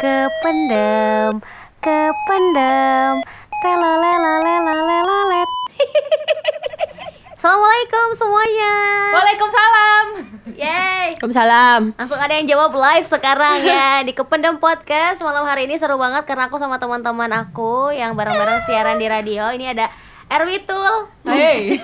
kependem kependem. Telalelalelalelalet Assalamualaikum semuanya. Waalaikumsalam. Yeay Waalaikumsalam. Langsung ada yang jawab live sekarang ya Di Kependem Podcast. Malam hari ini seru banget Karena aku sama teman-teman aku Yang bareng-bareng siaran di radio. Ini ada Erwitul Hey.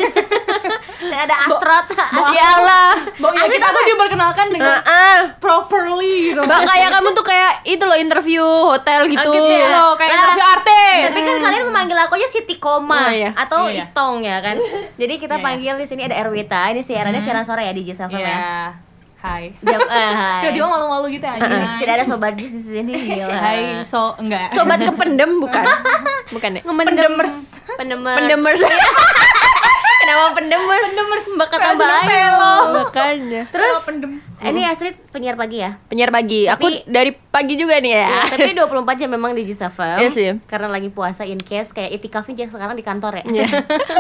dan ada Astrot. Iyalah. Bo, ya kita tuh diperkenalkan dengan Heeh. properly gitu. Mbak kayak kamu tuh kayak itu loh interview hotel gitu. gitu ya? Loh, kayak Lah, interview artis. Tapi kan kalian memanggil aku aja Siti Koma Oh, iya. atau Iya, iya. Istong ya kan. Jadi kita Iya, iya. panggil di sini ada Erwita. Ini siarannya siaran sore ya di Jis FM Iya. ya. Hai. Jam eh, hai. Tiba-tiba malu-malu gitu aja. Tidak ada sobat di sini. Gila. Hai, so enggak. Sobat kependem bukan? Bukan ya? Pendemers. Pendemers. Pendemers. Kenapa pendemers? Pendemers Mbak kata baik. Makanya. Terus Pendem. ini Astrid penyiar pagi ya? Penyiar pagi. Aku Tapi- dari pagi juga nih ya. Tapi 24 jam memang di Jis FM. Iya sih. Karena lagi puasa in case kayak itikafnya sekarang di kantor ya. Iya.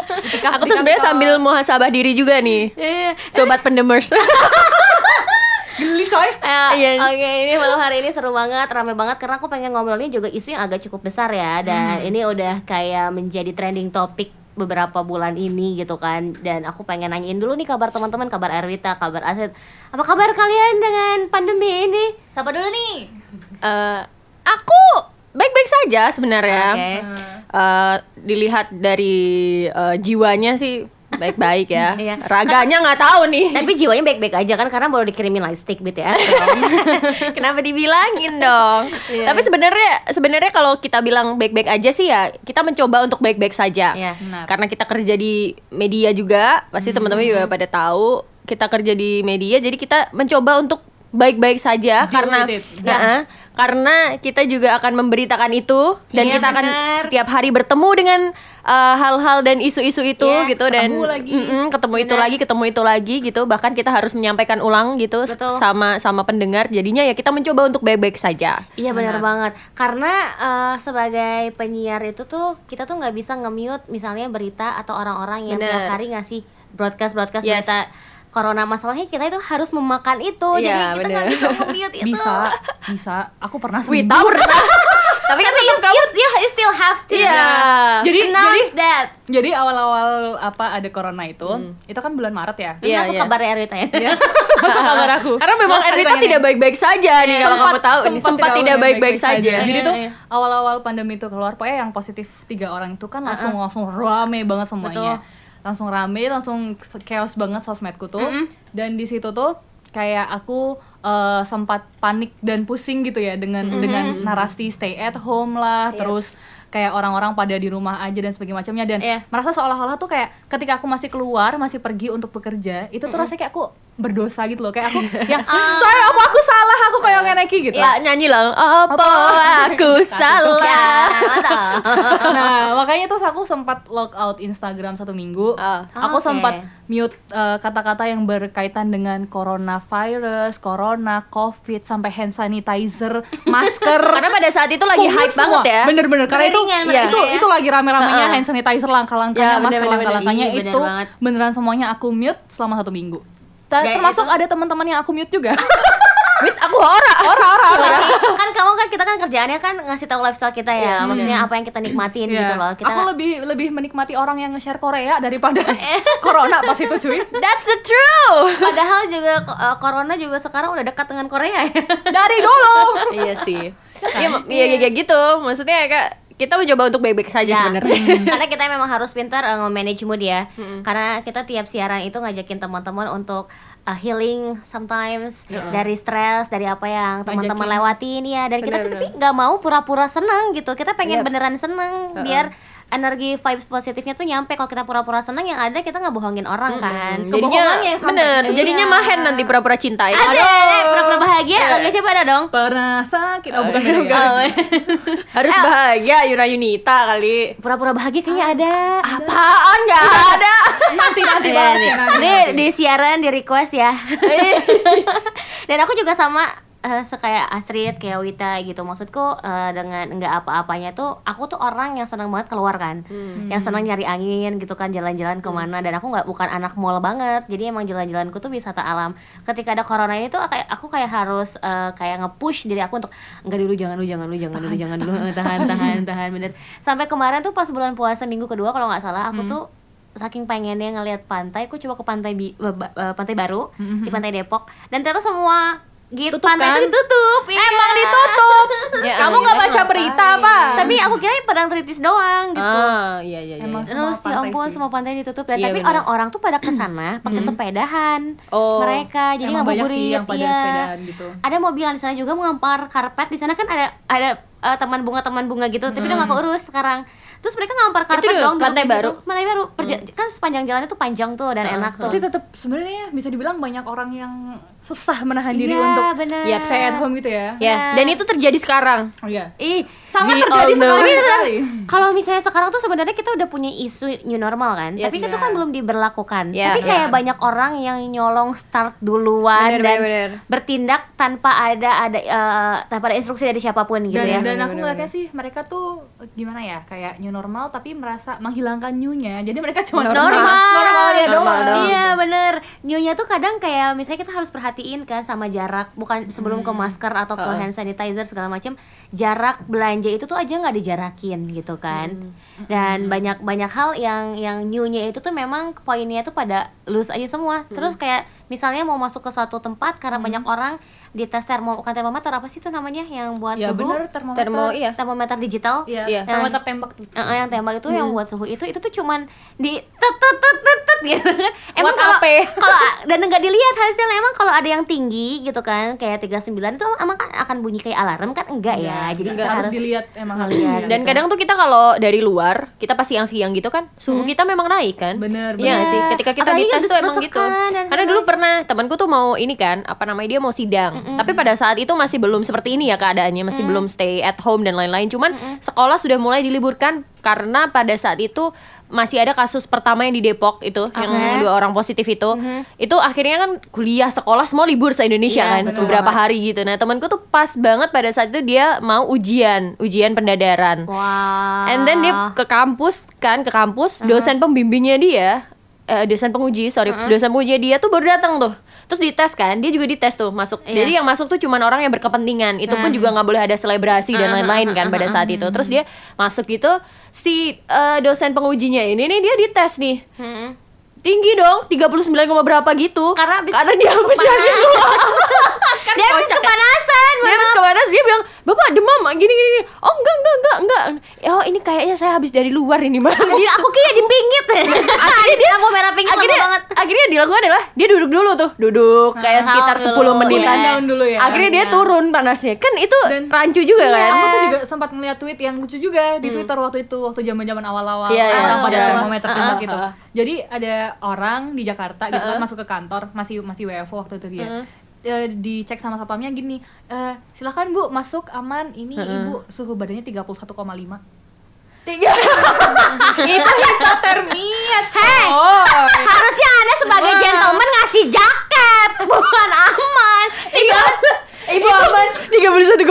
Aku tuh sebenarnya sambil muhasabah diri juga nih. Iya. Sobat pendemers. Geli coy. Eh, Iya. Oke, ini malam hari ini seru banget, rame banget karena aku pengen ngobrolin juga isu yang agak cukup besar ya dan ini udah kayak menjadi trending topik beberapa bulan ini gitu kan dan aku pengen nanyain dulu nih kabar teman-teman kabar Erwita kabar Aset apa kabar kalian dengan pandemi ini siapa dulu nih Eh, aku baik-baik saja sebenarnya. Oke. Eh, dilihat dari eh, jiwanya sih baik-baik ya. Iya. Raganya nggak tahu nih. tapi jiwanya baik-baik aja kan karena baru dikirimin lightstick BTS Kenapa dibilangin dong? Iya. Tapi sebenarnya sebenarnya kalau kita bilang baik-baik aja sih ya kita mencoba untuk baik-baik saja. Iya. Benar. Karena kita kerja di media juga, pasti teman-teman juga pada tahu kita kerja di media, jadi kita mencoba untuk baik-baik saja Deal karena. Nah, karena kita juga akan memberitakan itu dan Iya, kita akan benar. setiap hari bertemu dengan uh, hal-hal dan isu-isu itu Iya, gitu dan ketemu lagi. Mm-mm, ketemu itu Benar. lagi ketemu itu lagi gitu bahkan kita harus menyampaikan ulang gitu Betul. sama sama pendengar jadinya ya kita mencoba untuk baik-baik saja Iya benar banget karena eh, sebagai penyiar itu tuh kita tuh nggak bisa nge-mute misalnya berita atau orang-orang yang Benar. tiap hari ngasih broadcast broadcast Yes. berita corona masalahnya kita itu harus memakan itu jadi Iya, kita nggak bisa nge-mute itu Bisa, bisa. Aku pernah Wita seminggu. pernah tapi kan tapi you, tetap kamu you, you, still have to Iya. Jadi announce jadi that jadi awal-awal apa ada corona itu, itu kan bulan Maret ya. Iya, masuk iya. kabarnya Erita ya Iya. Masuk kabar aku. karena memang Mas, Erwita ceritanya tidak baik-baik saja nih kalau kamu tahu nih sempat tidak baik-baik saja Jadi Iya, tuh iya. awal-awal pandemi itu keluar, pokoknya yang positif tiga orang itu kan langsung langsung rame banget semuanya. Langsung rame, langsung chaos banget sosmedku tuh. Dan di situ tuh kayak aku eh, sempat panik dan pusing gitu ya dengan dengan narasi stay at home lah, terus kayak orang-orang pada di rumah aja dan sebagainya macamnya. Dan Iya. merasa seolah-olah tuh kayak ketika aku masih keluar masih pergi untuk bekerja itu tuh rasanya kayak aku berdosa gitu loh. Kayak aku yang coy apa aku salah? Aku kayak ngeneki gitu. Ya nyanyi lah apa aku salah? Nah makanya terus aku sempat log out Instagram satu minggu. Ah. aku sempat mute eh, kata-kata yang berkaitan dengan coronavirus corona covid sampai hand sanitizer masker. Karena pada saat itu lagi Kumpul hype semua. banget ya Bener-bener karena itu mereka itu ya. itu lagi rame-ramenya Heeh. hand sanitizer langkah-langkahnya Ya, masker langkah-langkahnya Iya, bener itu banget. beneran semuanya aku mute selama satu minggu. Ta- termasuk itu- ada teman-teman yang aku mute juga. Wait, aku ora Tapi kan kamu kan kita kan kerjaannya kan ngasih tahu lifestyle kita ya maksudnya apa yang kita nikmatin Iya. gitu loh kita Aku lebih lebih menikmati orang yang nge-share Korea daripada corona pas itu cuy. that's the truth Padahal juga uh, corona juga sekarang udah dekat dengan Korea ya. Dari dulu. iya sih iya iya iya kayak gitu maksudnya kak kita mencoba untuk baik-baik saja Ya. sebenarnya Karena kita memang harus pintar uh, nge-manage mood ya. Karena kita tiap siaran itu ngajakin teman-teman untuk uh, healing sometimes dari stres, dari apa yang teman-teman lewatin ya. Dan kita tuh tapi nggak mau pura-pura senang gitu. Kita pengen Yes. beneran senang biar energi vibes positifnya tuh nyampe kalau kita pura-pura senang yang ada kita nggak bohongin orang kan. jadinya yang sampai- bener Iya. jadinya mahen nanti pura-pura cinta ya Ada, eh, pura-pura bahagia. Iya. Lagu siapa ada dong? Pernah sakit. Oh, bukan. iya. bukan. Oh, harus bahagia Yura Yunita kali pura-pura bahagia kayaknya ada. apaan nggak ada Nanti nanti Iya, ya, nanti, Ini di siaran di request ya. Dan aku juga sama eh, sekaya Astrid kayak Wita gitu. Maksudku eh, dengan nggak apa-apanya tuh aku tuh orang yang senang banget keluar kan. Yang senang nyari angin gitu kan jalan-jalan ke mana. Dan aku nggak bukan anak mall banget. Jadi emang jalan-jalanku tuh wisata alam. Ketika ada corona ini tuh kayak aku kayak harus eh, kayak nge-push diri aku untuk enggak dulu jangan dulu jangan dulu jangan dulu jangan dulu. Tahan. Tahan tahan bener. Sampai kemarin tuh pas bulan puasa minggu kedua kalau nggak salah aku tuh saking pengennya ngelihat pantai, aku coba ke pantai bi, eh, pantai baru di pantai Depok. Dan ternyata semua gitu Tutup pantai kan? itu ditutup. iya. Emang ditutup. Ya, Kamu nggak kita baca berita apa? Tapi aku kira padang tritis doang gitu. Ah, iya iya iya. Emang Terus semua ya pantai ampun sih. semua pantai ditutup dan Iya, tapi orang-orang tuh pada ke sana pakai sepedahan Oh. mereka jadi yang pada iya. sepedahan gitu. ada mobil di sana juga mengampar karpet di sana kan ada ada eh, teman bunga teman bunga gitu tapi udah nggak keurus sekarang terus mereka ngampar karpet di dong pantai baru? pantai baru Perja- kan sepanjang jalan itu panjang tuh dan enak tuh Tapi tetap sebenarnya bisa dibilang banyak orang yang susah menahan diri Iya, untuk bener. ya stay at home gitu ya. Ya, dan itu terjadi sekarang. Oh iya. ih Sangat We terjadi know. sekali. Tapi sekali. kalau misalnya sekarang tuh sebenarnya kita udah punya isu new normal kan, Yes. tapi itu Iya. kan belum diberlakukan. Iya. Tapi kayak Iya. banyak orang yang nyolong start duluan Bener, dan bener, bener. bertindak tanpa ada ada eh, tanpa ada instruksi dari siapa pun gitu dan, ya. dan aku ngeliatnya sih mereka tuh gimana ya kayak new normal tapi merasa menghilangkan new-nya jadi mereka cuma Normal. normalnya doang Normal doang. Iya bener Nyonya tuh kadang kayak misalnya kita harus perhatiin kan sama jarak Bukan sebelum ke masker atau ke hand sanitizer segala macam Jarak belanja itu tuh aja nggak dijarakin gitu kan. Dan banyak banyak hal yang yang newnya itu tuh memang poinnya tuh pada loose aja semua. Terus kayak misalnya mau masuk ke suatu tempat karena banyak orang dites termo bukan termometer apa sih itu namanya yang buat ya suhu bener termometer Termo iya. termometer digital Iya, Iya. termometer tembak eh, yang tembak itu yang buat suhu itu itu tuh cuman di tet tet tet tet, tet gitu kan. Emang kalau kalau dan nggak dilihat hasilnya emang kalau ada yang tinggi gitu kan kayak 39 itu emang kan akan bunyi kayak alarm kan enggak ya. Jadi nggak kita harus harus dilihat emang harus ngeliat. dilihat. Dan kadang tuh kita kalau dari luar, kita pas siang-siang gitu kan, suhu kita memang naik kan? Bener, Iya bener. sih? Ketika kita Apalagi dites tuh emang gitu. Karena dulu pernah temanku tuh mau ini kan, apa namanya dia mau sidang. Tapi pada saat itu masih belum seperti ini ya keadaannya, masih belum stay at home dan lain-lain. Cuman sekolah sudah mulai diliburkan karena pada saat itu masih ada kasus pertama yang di Depok itu yang dua orang positif itu. Itu akhirnya kan kuliah sekolah semua libur se-Indonesia Iya, kan bener beberapa hari gitu. Nah, temanku tuh pas banget pada saat itu dia mau ujian, ujian pendadaran. Wah. And then dia ke kampus kan, ke kampus, dosen pembimbingnya dia, eh, dosen penguji, sorry, dosen penguji dia tuh baru datang tuh. Terus dites kan, dia juga dites tuh masuk. Iya. Jadi yang masuk tuh cuman orang yang berkepentingan. Itu pun juga nggak boleh ada selebrasi dan lain-lain kan pada saat itu. Terus dia masuk gitu, si eh, dosen pengujinya ini nih dia dites nih. Tinggi dong, 39, koma berapa gitu. Karena habis Karena dia habis luar. dia habis kepanasan. dia habis ke mana dia bilang bapak demam gini gini, gini. oh enggak enggak enggak enggak oh ini kayaknya saya habis dari luar ini mas Gila, aku kira dipingit. akhirnya dia aku merah pingit akhirnya banget. akhirnya dilakukan adalah dia duduk dulu tuh duduk kayak sekitar 10 dulu, menit cool down dulu ya. akhirnya dia Iya. turun panasnya kan itu Dan- rancu juga kan Aku tuh juga sempat ngeliat tweet yang lucu juga di Twitter waktu itu waktu zaman-zaman awal-awal Iya, iya, orang pada iya. termometer Ah, tembak ah, gitu. ah. Jadi ada orang di Jakarta gitu kan masuk ke kantor masih masih WFO waktu itu dia. Eh, dicek sama satpamnya gini, eh, silahkan bu masuk aman ini ibu suhu badannya 31,5 tiga. Itu hipotermia Hei, harusnya anda sebagai gentleman ngasih jaket,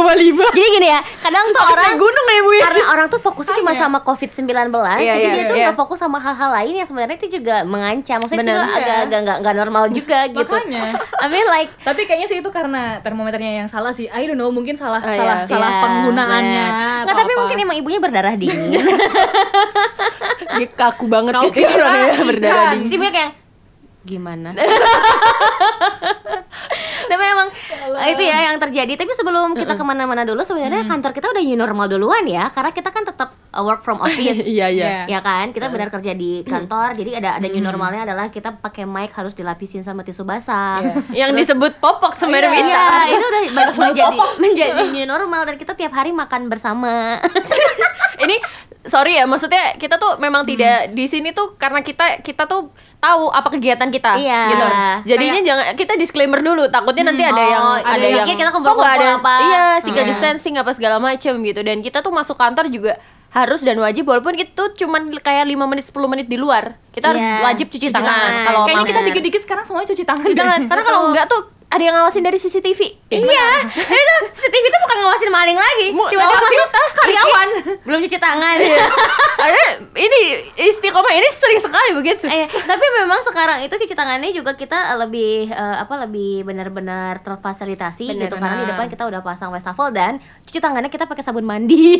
2,5 Jadi gini ya Kadang tuh Abis orang gunung ya Bu ya? Karena orang tuh fokusnya cuma sama COVID-19 yeah, jadi yeah, dia iya, tuh yeah. gak fokus sama hal-hal lain Yang sebenarnya itu juga mengancam. Maksudnya Bener. juga agak-agak nggak gak, normal juga gitu. Makanya. I mean like Tapi kayaknya sih itu karena termometernya yang salah sih. I don't know Mungkin salah oh, iya. salah, yeah. salah yeah. penggunaannya Nggak tapi mungkin emang ibunya berdarah dingin. Dia kaku banget Kau gitu ya, berdarah iya. dingin. Sih kayak gimana? Tapi emang itu ya yang terjadi. Tapi sebelum kita ke mana-mana dulu sebenarnya kantor kita udah new normal duluan ya. Karena kita kan tetap uh, work from office. Iya iya. Iya. ya kan? Kita benar kerja di kantor jadi ada ada new normalnya adalah kita pakai mic harus dilapisin sama tisu basah. Yang disebut popok sebenarnya Iya, minta. itu udah menjadi menjadi new normal dan kita tiap hari makan bersama. ini sorry ya maksudnya kita tuh memang tidak di sini tuh karena kita kita tuh tahu apa kegiatan kita Iya. gitu. Jadinya jangan kita disclaimer dulu takutnya nanti ada Oh, yang ada ada yang yang kita nggak ada apa?" iya physical Iya. distancing apa segala macam gitu. Dan kita tuh masuk kantor juga harus dan wajib walaupun itu cuman kayak 5 menit 10 menit di luar kita harus Iya, wajib cuci, cuci tangan, tangan. kalau Kayaknya kita dikit-dikit sekarang semuanya cuci tangan. cuci tangan karena kalau enggak tuh ada yang ngawasin dari CCTV. Iya, itu CCTV itu bukan ngawasin maling lagi. Tiba-tiba karyawan, belum cuci tangan. Ada ini istiqomah ini sering sekali begitu. Eh, tapi memang sekarang itu cuci tangannya juga kita lebih eh, apa lebih benar-benar terfasilitasi Benar, gitu karena di depan kita udah pasang wastafel dan cuci tangannya kita pakai sabun mandi.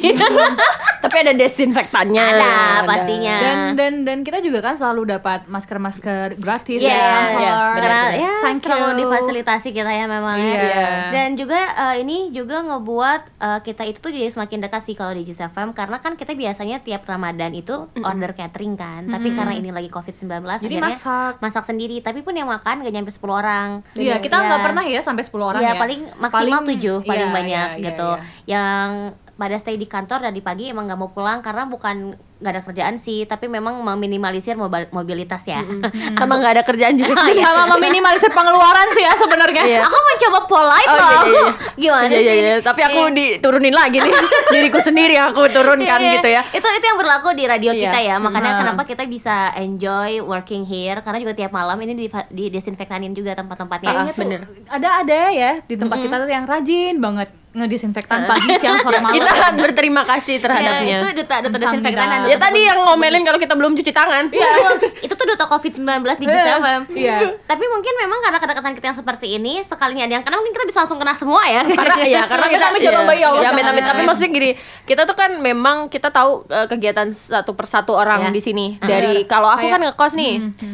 Tapi ada desinfektannya. Ada, pastinya. dan dan dan kita juga kan selalu dapat masker-masker gratis Iya, dari kantor. iya, karena ya Thank selalu you. difasilitasi kita ya memang ya. Iya. Dan juga eh, ini juga ngebuat eh, kita itu tuh jadi semakin dekat sih kalau di JSFM karena kan kita biasanya tiap Ramadan itu order catering kan. Tapi karena ini lagi Covid-19 Jadi akhirnya masak. masak sendiri. Tapi pun yang makan gak nyampe 10 orang. Iya, kita Iya. nggak pernah ya sampai 10 orang Iya, ya. paling maksimal Paling- 7 paling iya, banyak iya, iya, gitu. iya. Yang pada stay di kantor dan di pagi emang nggak mau pulang karena bukan nggak ada kerjaan sih, tapi memang meminimalisir mobil- mobilitas ya. Sama nggak ada kerjaan juga sih. Sama meminimalisir pengeluaran sih ya sebenarnya. Iya. Aku mencoba polite Oh, loh. iya, iya, iya. Gimana Iya, iya, sih? iya. Tapi aku diturunin lagi nih. Diriku sendiri yang aku turunkan Iya, gitu ya. Itu itu yang berlaku di radio Iya. kita ya. Makanya Hmm. kenapa kita bisa enjoy working here karena juga tiap malam ini di, di desinfektanin juga tempat-tempatnya. Tuh bener. ada ada ya di tempat kita tuh yang rajin banget ngedesinfektan pagi, siang, sore, malam. Kita berterima kasih Iya, terhadapnya. itu duta duta Sambil. desinfektanan. Ya tadi yang ngomelin kalau kita belum cuci tangan. Iya, itu tuh duta COVID-19 di JSFM. Iya. Tapi mungkin memang karena kedekatan kita yang seperti ini, sekalinya ada yang kena mungkin kita bisa langsung kena semua ya. karena ya karena kita jangan ya, bayi Allah, ya amit amit jangan. tapi maksudnya gini kita tuh kan memang kita tahu eh, kegiatan satu persatu orang Ya. di sini dari kalau aku Kayak- kan ngekos nih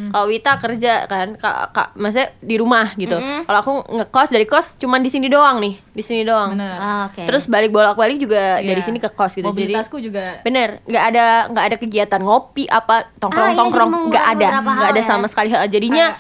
kalau Wita kerja kan kak, kak maksudnya di rumah gitu kalau aku ngekos dari kos cuman di sini doang nih di sini doang Bener. Ah, Oke. terus balik bolak balik juga dari Iya. sini ke kos gitu jadi Mobilitasku juga bener nggak ada nggak ada kegiatan ngopi apa tongkrong Ah, iya, tongkrong jadi nggak ada nggak hal ada ya. sama sekali jadinya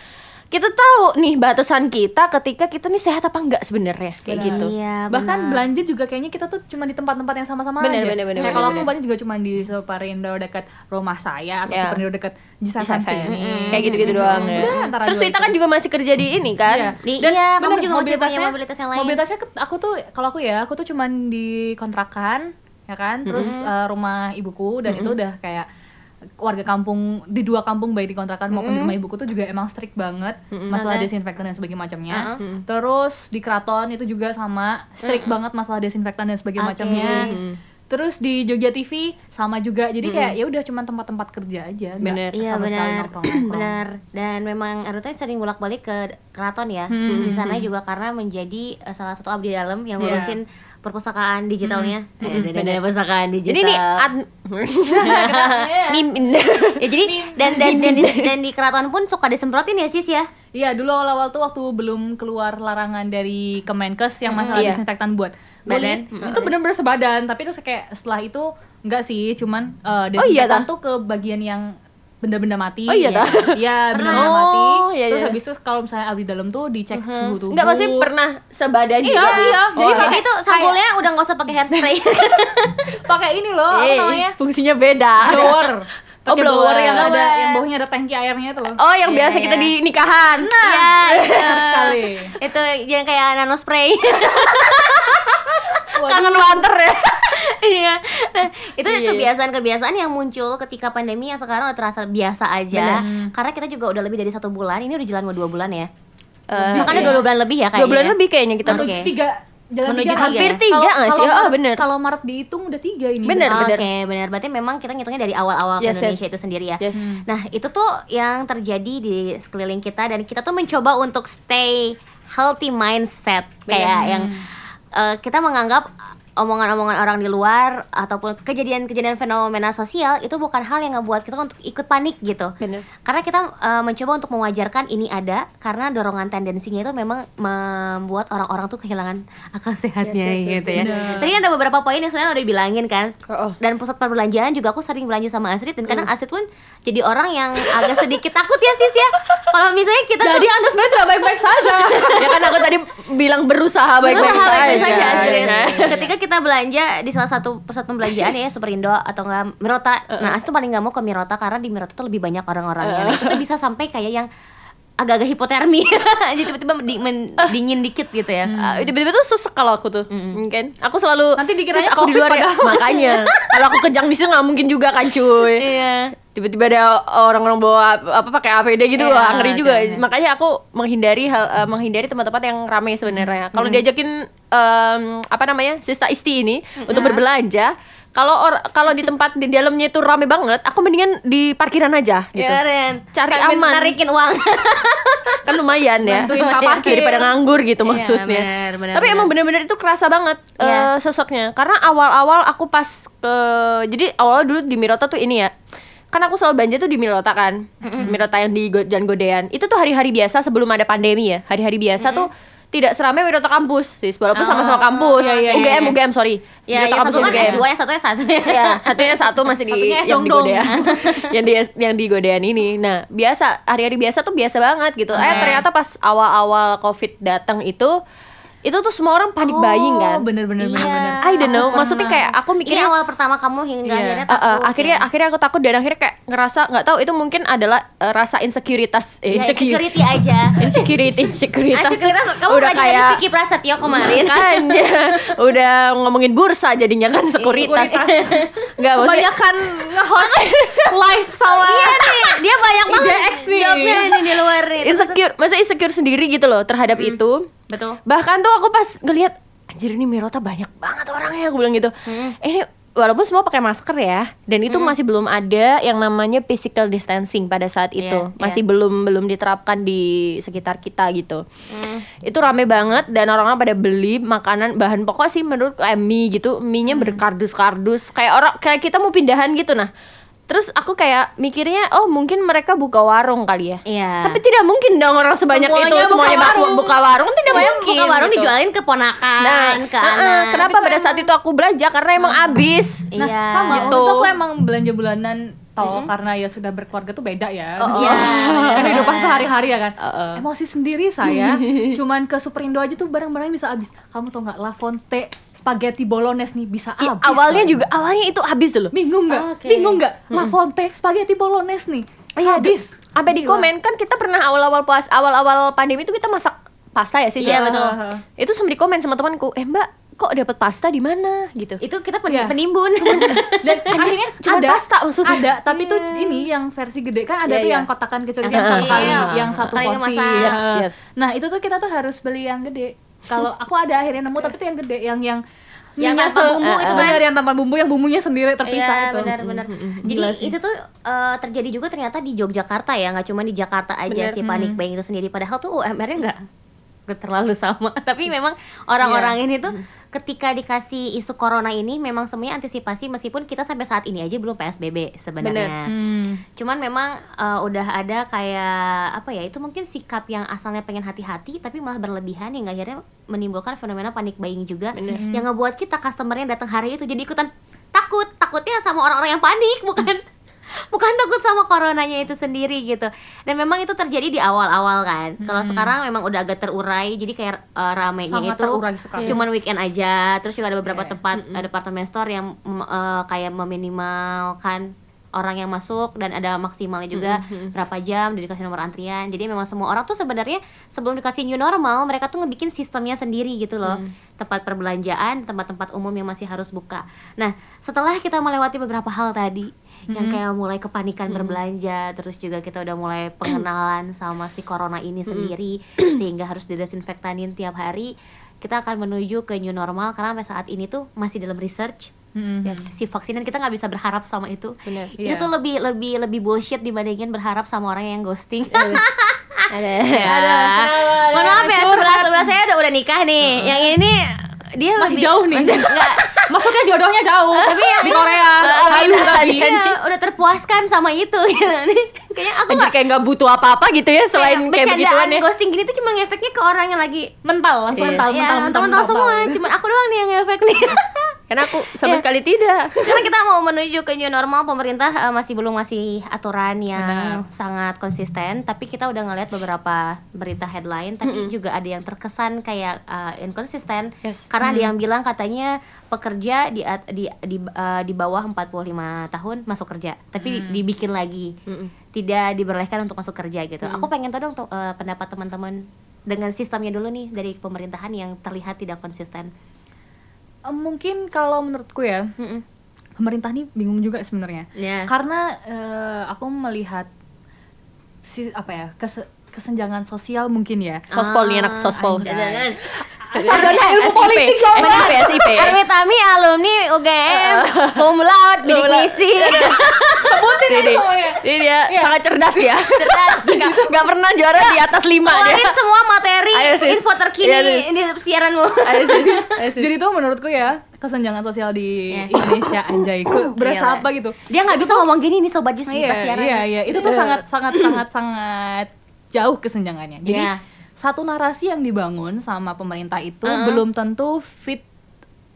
kita tahu nih batasan kita ketika kita nih sehat apa enggak sebenarnya kayak Benar. gitu Iya, bahkan benar. belanja juga kayaknya kita tuh cuma di tempat-tempat yang sama-sama Bener, aja. bener, bener, Kayak bener, kalau bener. aku banyak juga cuma di Superindo dekat rumah saya atau Ya. Superindo dekat di Jisasan sini. kayak gitu-gitu doang ya. Udah, antara Terus itu. kan juga masih kerja di ini kan? Iya. Di- Dan iya, kamu bener, juga masih punya mobilitasnya- mobilitas yang lain. Mobilitasnya aku tuh kalau aku ya, aku tuh cuman di kontrakan ya kan. Terus eh, rumah ibuku dan itu udah kayak warga kampung di dua kampung baik di kontrakan maupun di rumah ibuku tuh juga emang strict banget masalah Oke. desinfektan dan sebagainya macamnya. Terus di keraton itu juga sama strict banget masalah desinfektan dan sebagainya macamnya. Terus di Jogja TV sama juga. Jadi kayak ya udah cuman tempat-tempat kerja aja. Bener. Iya sama sekali benar, benar. Dan memang Aruta sering bolak-balik ke keraton ya. Di sana juga karena menjadi eh, salah satu abdi dalam yang Iya. ngurusin perpustakaan digitalnya. Eh, udah ada perpustakaan digital. Jadi nih ad- mimin. ya jadi dan dan dan di, dan di keraton pun suka disemprotin ya sis ya. Iya dulu awal-awal tuh waktu belum keluar larangan dari Kemenkes yang masalah iya. desinfektan buat Badan. badan itu bener-bener sebadan tapi terus kayak setelah itu enggak sih cuman eh, Oh, iya, tuh ke bagian yang benda-benda mati Oh, iya, tah? iya benda-benda Oh, mati iya, terus iya. habis itu kalau misalnya abdi dalam tuh dicek suhu tubuh Enggak maksudnya pernah sebadan Iya, juga. iya. Oh, Jadi Jadi pakai- itu sampulnya udah nggak usah pakai hairspray. pakai ini loh apa eh, namanya fungsinya beda. blower Oh, pakai blower. blower yang ada Blower. yang bawahnya ada tangki airnya itu loh Oh, yang Iya, biasa kita iya. di nikahan. Iya, Benar sekali itu yang kayak nano spray. Kangen wanter ya. Iya. itu Iya, iya. kebiasaan-kebiasaan yang muncul ketika pandemi yang sekarang udah terasa biasa aja. Karena kita juga udah lebih dari satu bulan. Ini udah jalan mau dua bulan ya. Eh, Makanya iya. dua bulan lebih ya kayaknya. Dua bulan lebih kayaknya kita tuh. Oke. tiga jalan Menuju tiga Hampir ya? tiga Kalau- nggak sih? kalau Oh, bener. Kalau Maret dihitung udah tiga ini. Bener, Oke, bener. benar. Berarti memang kita ngitungnya dari awal-awal Yes, Indonesia yes. itu sendiri ya. Yes. Nah, itu tuh yang terjadi di sekeliling kita dan kita tuh mencoba untuk stay healthy mindset kayak yang eh, kita menganggap omongan-omongan orang di luar ataupun kejadian-kejadian fenomena sosial itu bukan hal yang ngebuat kita untuk ikut panik gitu. Bener. Karena kita eh, mencoba untuk mewajarkan ini ada karena dorongan tendensinya itu memang membuat orang-orang tuh kehilangan akal sehatnya Yes, yes, yes, gitu ya. bener. Tadi kan ada beberapa poin yang sebenarnya udah dibilangin kan. Oh, oh. Dan pusat perbelanjaan juga aku sering belanja sama Astrid dan kadang Astrid pun jadi orang yang agak sedikit takut ya sis ya. Kalau misalnya kita Jadi tuh anda sebenarnya tidak baik-baik saja. ya kan aku tadi bilang berusaha baik-baik berusaha saja. baik-baik saja ya Astrid. kan? Ketika kita belanja di salah satu pusat pembelanjaan ya Superindo atau enggak Mirota. Nah, Astrid tuh paling nggak mau ke Mirota karena di Mirota tuh lebih banyak orang-orangnya. Nah, itu tuh bisa sampai kayak yang agak-agak hipotermi. Jadi tiba-tiba di- men- dingin dikit gitu ya. Ah, tiba-tiba tuh sesek kalau aku tuh kan aku selalu Nanti dikiranya "Sis, aku di luar ya. padahal." makanya kalau aku kejang di situ nggak mungkin juga kan cuy. Iya. Tiba-tiba ada orang-orang bawa apa pakai APD gitu Iya, wah, ngeri juga iya. makanya aku menghindari hal eh, menghindari tempat-tempat yang ramai sebenarnya. Kalau diajakin em, apa namanya Sista Isti ini untuk berbelanja kalau kalau di tempat di dalamnya itu rame banget aku mendingan di parkiran aja gitu Keren. Cari Sambil aman. Narikin uang. kan lumayan ya Parkir. daripada nganggur gitu maksudnya bener, bener, tapi bener. emang bener-bener itu kerasa banget Iya. eh, sosoknya karena awal-awal aku pas ke jadi awal dulu di Mirota tuh ini ya kan aku selalu belanja tuh di Mirota kan Mirota yang di Go- Jalan Godean itu tuh hari-hari biasa sebelum ada pandemi ya hari-hari biasa tuh tidak seramai Mirota kampus sih walaupun sama-sama kampus iya, iya, UGM iya. UGM sorry Ya, Mirota yang kampus satu kan UGM. S2, yang satunya satu. ya satunya satu masih di Satunya yang di. Godean yang di yang di Godean ini nah biasa hari-hari biasa tuh biasa banget gitu eh ternyata pas awal-awal covid datang itu itu tuh semua orang panik buying kan bener bener bener Iya. bener I don't know maksudnya kayak aku Ini mikirnya awal pertama kamu hingga Iya. akhirnya Uh, uh, takut. akhirnya ya. akhirnya aku takut dan akhirnya kayak ngerasa nggak tahu itu mungkin adalah uh, rasa insekuritas eh, Ya, insecure insecurity aja. insecurity insekuritas Insecuritas, kamu udah kayak Vicky Prasetyo kemarin. kan ya, udah ngomongin bursa jadinya kan sekuritas nggak maksudnya kebanyakan nge-host live sama Iya nih, dia banyak banget jawabnya ini di luar nih. Insecure maksudnya insecure sendiri gitu loh terhadap itu Betul. bahkan tuh aku pas ngelihat anjir ini Mirota banyak banget orangnya aku bilang gitu. Eh, ini walaupun semua pakai masker ya dan itu masih belum ada yang namanya physical distancing pada saat itu. Iya, masih belum belum diterapkan di sekitar kita gitu. Hmm. itu rame banget dan orang-orang pada beli makanan bahan pokok sih menurut kayak mie gitu. Mie nya berkardus-kardus. Kayak orang kayak kita mau pindahan gitu nah terus aku kayak mikirnya oh mungkin mereka buka warung kali ya Iya. tapi tidak mungkin dong orang sebanyak Semuanya itu buka semuanya buka warung. buka warung tidak Semuanya mungkin buka warung gitu. dijualin ke ponakan, Nah, ke uh-uh, anak. kenapa pada saat itu aku belanja karena emang abis. Nah, Iya. sama Gitu. itu aku emang belanja bulanan tau karena ya sudah berkeluarga tuh beda ya. Oh, Iya. kan hidupan sehari-hari ya kan. Uh-uh. Emosi sendiri saya. Cuman ke Superindo aja tuh barang-barang bisa habis. Kamu tau nggak La Fonte spaghetti bolognese nih bisa Ih, habis. awalnya loh. juga awalnya itu habis loh. bingung nggak? Oke. Bingung nggak? La Fonte spaghetti bolognese nih. Iya, habis. Sampai di komen kan kita pernah awal-awal puas awal-awal pandemi itu kita masak pasta ya sih. Iya, Syah? betul. Itu sempat di komen sama temanku, "Eh, Mbak, kok dapat pasta di mana?" gitu. itu kita pen- Iya. penimbun. dan akhirnya cuma ada pasta maksudnya. ada tapi tuh ini yang versi gede kan ada Iya, tuh iya. yang kotakan kecil Ah, yang ah, satu ah, kali ah, yang ah, satu porsi. Yaps, Ah. yaps. nah itu tuh kita tuh harus beli yang gede kalau aku ada akhirnya nemu tapi itu yang gede yang yang Yang tanpa se- bumbu Ah, itu ah. kan? benar yang tanpa bumbu yang bumbunya sendiri terpisah Iya itu benar-benar. Jadi Gila sih. itu tuh eh, terjadi juga ternyata di Yogyakarta ya, nggak cuma di Jakarta aja Bener. sih panik buying itu sendiri. Padahal tuh UMR-nya nggak terlalu sama. Tapi memang orang-orang ini tuh ketika dikasih isu corona ini memang semuanya antisipasi meskipun kita sampai saat ini aja belum PSBB sebenarnya. Hmm. Cuman memang eh, udah ada kayak apa ya itu mungkin sikap yang asalnya pengen hati-hati tapi malah berlebihan yang akhirnya menimbulkan fenomena panik buying juga yang ngebuat kita customernya datang hari itu jadi ikutan takut takutnya sama orang-orang yang panik bukan bukan takut sama coronanya itu sendiri gitu. Dan memang itu terjadi di awal-awal kan. Kalau sekarang memang udah agak terurai jadi kayak ramainya Sangat itu cuman weekend aja. Terus juga ada beberapa Iya. tempat eh, department store yang mm, eh, kayak meminimalkan orang yang masuk dan ada maksimalnya juga berapa jam dikasih nomor antrian. Jadi memang semua orang tuh sebenarnya sebelum dikasih new normal mereka tuh ngebikin sistemnya sendiri gitu loh. Tempat perbelanjaan tempat-tempat umum yang masih harus buka. Nah setelah kita melewati beberapa hal tadi yang kayak mulai kepanikan berbelanja terus juga kita udah mulai pengenalan sama si corona ini sendiri sehingga harus didesinfektanin tiap hari. Kita akan menuju ke new normal karena sampai saat ini tuh masih dalam research. Hmm. si vaksin dan kita nggak bisa berharap sama itu. Bener. itu Iya. tuh lebih lebih lebih bullshit dibandingin berharap sama orang yang ghosting. Ada. ada mohon maaf ya sebelah sebelah saya udah udah nikah nih. Yang ini dia Masih lebih- jauh nih. masih, enggak maksudnya jodohnya jauh tapi yang di Korea Lalu tadi. Iya, udah terpuaskan sama itu gitu. Kayaknya aku Anjir nggak kayak nggak butuh apa-apa gitu ya selain kayak begituan bercandaan ya. ghosting gini tuh cuma ngefeknya ke orang yang lagi mental langsung Iya. mental ya, mental mental, teman-teman semua, cuma aku doang nih yang ngefek nih. Karena aku sama Iya. sekali tidak. Karena kita mau menuju ke new normal, pemerintah eh, masih belum ngasih aturan yang Benar. sangat konsisten. Tapi kita udah ngeliat beberapa berita headline, tapi juga ada yang terkesan kayak eh, inkonsisten. Yes. Karena ada yang bilang katanya pekerja di di di, eh, di bawah 45 tahun masuk kerja, tapi di- dibikin lagi. Tidak diperbolehkan untuk masuk kerja gitu. Aku pengen tahu dong eh, pendapat teman-teman dengan sistemnya dulu nih dari pemerintahan yang terlihat tidak konsisten. Mungkin kalau menurutku ya Mm-mm. pemerintah nih bingung juga sebenarnya Ya. karena eh, aku melihat si apa ya kes- kesenjangan sosial mungkin ya Sospol nih anak sospol. anjay. Jangan. sarjana ilmu SIP, politik SIP, SIP. Arwi Tami alumni UGM, cum laude, bidik misi. sebutin Ini, aja semuanya ini dia Iya. sangat cerdas ya. Cerdas. Gak, gak pernah juara di atas lima Keluarin semua materi info terkini Iya, ini siaranmu. Jadi tuh menurutku ya kesenjangan sosial di Iya. Indonesia anjay Ku berasa Gila. apa gitu Dia nggak bisa ngomong gini nih sobat Jis di iya pas siaran. iya iya itu tuh sangat sangat sangat sangat jauh kesenjangannya jadi Iya. Satu narasi yang dibangun sama pemerintah itu Uh-uh. belum tentu fit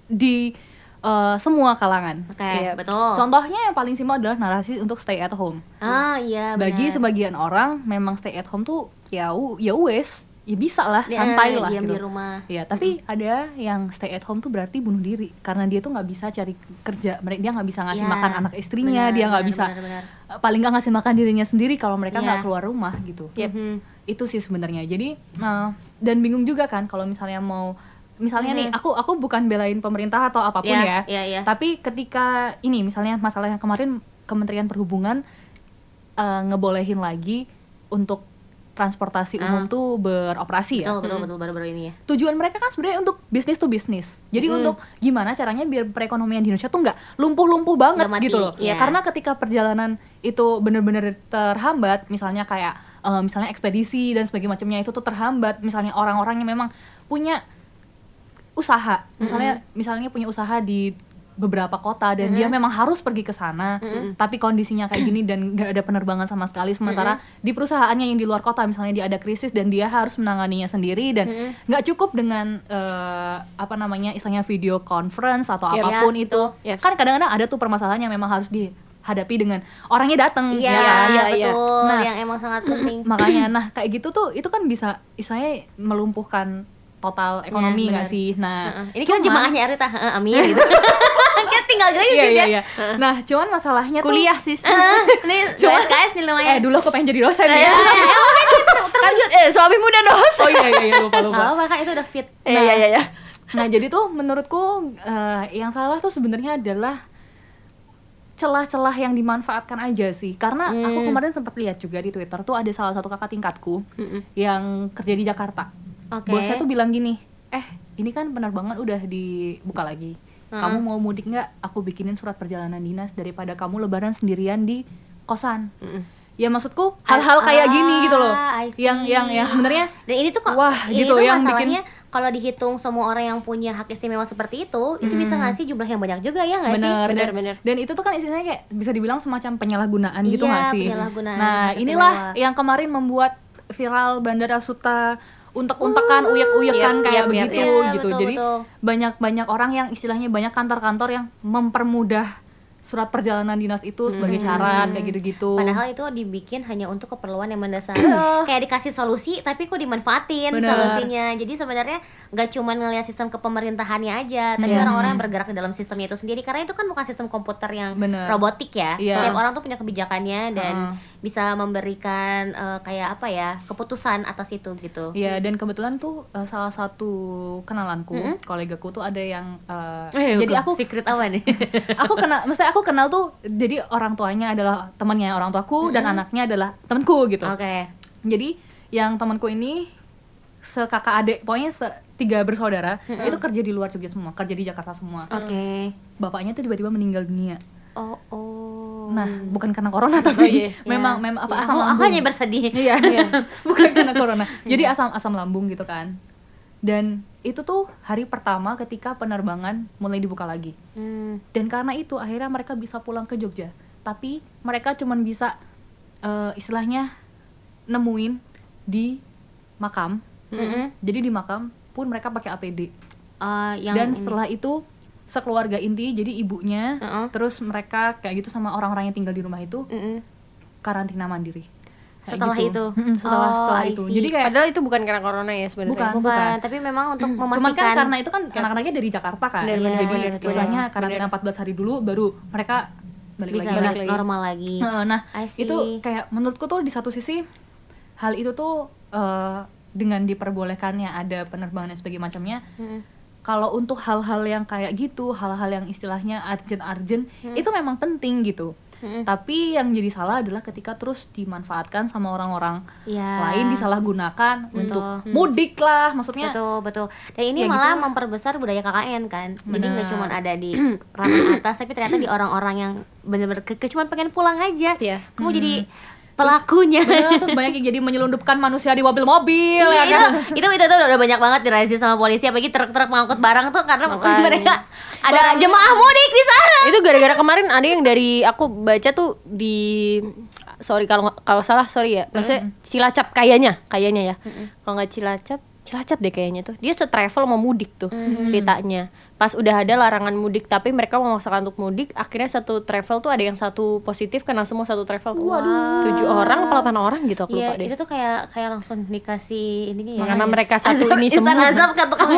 di uh, semua kalangan Oke, Iya. betul. contohnya yang paling simpel adalah narasi untuk stay at home Ah iya bagi benar. sebagian orang memang stay at home tuh ya ya wes ya bisa lah Dia santai lah diam gitu. di rumah. Ya, tapi ada yang stay at home tuh berarti bunuh diri karena dia tuh nggak bisa cari kerja, mereka dia nggak bisa ngasih Ya, makan anak istrinya, benar, dia nggak bisa benar, benar. paling nggak ngasih makan dirinya sendiri kalau mereka Ya. nggak keluar rumah gitu. Mhm. Itu sih sebenarnya. Jadi nah, dan bingung juga kan kalau misalnya mau misalnya nih aku aku bukan belain pemerintah atau apa pun Mhm. ya, ya, ya. tapi ketika ini misalnya masalah yang kemarin Kementerian Perhubungan eh, ngebolehin lagi untuk transportasi Ah. umum tuh beroperasi ya Betul betul betul baru-baru ini ya. tujuan mereka kan sebenarnya untuk bisnis to bisnis. Jadi Mm. untuk gimana caranya biar perekonomian di Indonesia tuh nggak lumpuh-lumpuh banget mati, gitu loh. iya. Karena ketika perjalanan itu bener-bener terhambat, misalnya kayak eh, misalnya ekspedisi dan sebagainya macamnya itu tuh terhambat, misalnya orang-orang yang memang punya usaha, misalnya misalnya punya usaha di beberapa kota dan dia memang harus pergi ke sana, tapi kondisinya kayak gini dan nggak ada penerbangan sama sekali. Sementara di perusahaannya yang di luar kota, misalnya dia ada krisis dan dia harus menanganinya sendiri dan nggak cukup dengan eh, apa namanya istilahnya video conference atau Yep. apa pun Ya, itu. Yes. Kan kadang-kadang ada tuh permasalahan yang memang harus dihadapi dengan orangnya datang. Iya, ya kan? iya iya. betul. Nah. yang emang sangat penting. makanya nah kayak gitu tuh itu kan bisa istilahnya melumpuhkan total ekonomi Iya, nggak benar. sih nah Heeh. Ini kan cuman- jemaahnya Arita, Heeh, amin gitu. kan tinggal gratis iya iya ya. iya nah cuman masalahnya tuh Kuliah sis. Heeh, Nih Cuma- SKS nih lumayan. eh dulu aku pengen jadi dosen Eh, ya eh, eh, oh, ini ter- Kan eh suami muda dos. oh iya iya iya lupa lupa Oh, kan itu udah fit. Iya iya iya. iya. Nah, jadi tuh menurutku eh, yang salah tuh sebenarnya adalah celah-celah yang dimanfaatkan aja sih. Karena aku Hmm. kemarin sempat lihat juga di Twitter tuh ada salah satu kakak tingkatku Mm-mm. yang kerja di Jakarta. Oke. Bosnya tuh bilang gini, "Eh, ini kan penerbangan udah dibuka lagi. Kamu mau mudik nggak? Aku bikinin surat perjalanan dinas daripada kamu lebaran sendirian di kosan." Mm-mm. Ya maksudku hal-hal kayak gini gitu loh. Ah. Yang yang yang sebenarnya Dan ini tuh kok Wah, ini gitu, tuh yang masalahnya kalau dihitung semua orang yang punya hak istimewa seperti itu, itu bisa nggak sih jumlah yang banyak juga ya nggak sih? Bener, dan, bener. dan itu tuh kan istilahnya kayak bisa dibilang semacam penyalahgunaan gitu Iya, nggak sih penyalahgunaan nah inilah istimewa. yang kemarin membuat viral bandara Suta untek-untekan uyak-uyakan Yap, kayak yap, yap, begitu yap. gitu Iya, betul, jadi betul. banyak banyak orang yang istilahnya banyak kantor-kantor yang mempermudah surat perjalanan dinas itu sebagai syarat kayak gitu-gitu Padahal itu dibikin hanya untuk keperluan yang mendasar. Kayak dikasih solusi, tapi kok dimanfaatin Bener. solusinya. Jadi sebenarnya nggak cuma ngelihat sistem kepemerintahannya aja, tapi Iya. orang-orang yang bergerak di dalam sistemnya itu sendiri. Karena itu kan bukan sistem komputer yang Bener. robotik ya. Iya. Setiap orang tuh punya kebijakannya dan Heeh. bisa memberikan eh, kayak apa ya keputusan atas itu gitu. Iya dan kebetulan tuh eh, salah satu kenalanku, kolegaku tuh ada yang eh, Eh, jadi aku secret apa nih? aku kenal, mesti aku kenal tuh jadi orang tuanya adalah temannya orang tuaku dan anaknya adalah temanku gitu. Oke. Jadi yang temanku ini sekakak adik, pokoknya se tiga bersaudara itu kerja di luar Jogja semua, kerja di Jakarta semua. Oke. Bapaknya tuh tiba-tiba meninggal dunia. Oh, oh. Nah, bukan karena corona tapi iya. memang Ya. memang apa Ya, asam aku, aku lambung. hanya bersedih. Iya, bukan karena corona. Jadi asam asam lambung gitu kan. Dan itu tuh hari pertama ketika penerbangan mulai dibuka lagi. Hmm. Dan karena itu akhirnya mereka bisa pulang ke Jogja. Tapi mereka cuman bisa eh, istilahnya nemuin di makam. Mm-mm. Jadi di makam pun mereka pakai APD. Eh, yang Dan ini. setelah itu sekeluarga inti jadi ibunya Heeh. terus mereka kayak gitu sama orang-orang yang tinggal di rumah itu Mm-mm. karantina mandiri. Kayak Setelah gitu. itu? Setelah Oh, setelah itu. Jadi kayak Padahal itu bukan karena corona ya sebenarnya. Bukan. bukan, tapi memang untuk Cuman memastikan kan karena itu kan anak-anaknya dari Jakarta kan. Bener, bener, Jadi istilahnya karantina 14 hari dulu baru mereka balik bisa lagi. balik lagi. normal lagi. Heeh, Nah, itu kayak menurutku tuh di satu sisi hal itu tuh eh, dengan diperbolehkannya ada penerbangan dan sebagainya macamnya Mm. kalau untuk hal-hal yang kayak gitu hal-hal yang istilahnya urgent-urgent Hmm. itu memang penting gitu. Tapi yang jadi salah adalah ketika terus dimanfaatkan sama orang-orang Iya. lain disalahgunakan untuk mudik lah maksudnya. Betul betul. Dan ini Ya, malah gitu. memperbesar budaya KKN kan. Jadi nggak cuma ada di ranah atas tapi ternyata di orang-orang yang benar-benar ke, ke- cuma pengen pulang aja. Iya. kamu jadi pelakunya. Bener, terus banyak yang jadi menyelundupkan manusia di mobil-mobil ya itu, kan? itu itu tuh udah banyak banget dirazia sama polisi apalagi truk-truk mengangkut barang tuh karena Makanya. mereka ada jemaah mudik di sana. Itu gara-gara kemarin ada yang dari aku baca tuh di sorry kalau kalau salah sorry ya. Maksudnya Cilacap kayaknya kayaknya ya. Kalau nggak Cilacap Cilacap deh kayaknya tuh. Dia setravel mau mudik tuh ceritanya pas udah ada larangan mudik tapi mereka memaksakan untuk mudik akhirnya satu travel tuh ada yang satu positif kena semua satu travel tujuh orang apa delapan orang gitu aku Iya, lupa deh itu tuh kayak kayak langsung dikasih ini ya. Karena mereka satu Azab- ini semua. azab kata kamu.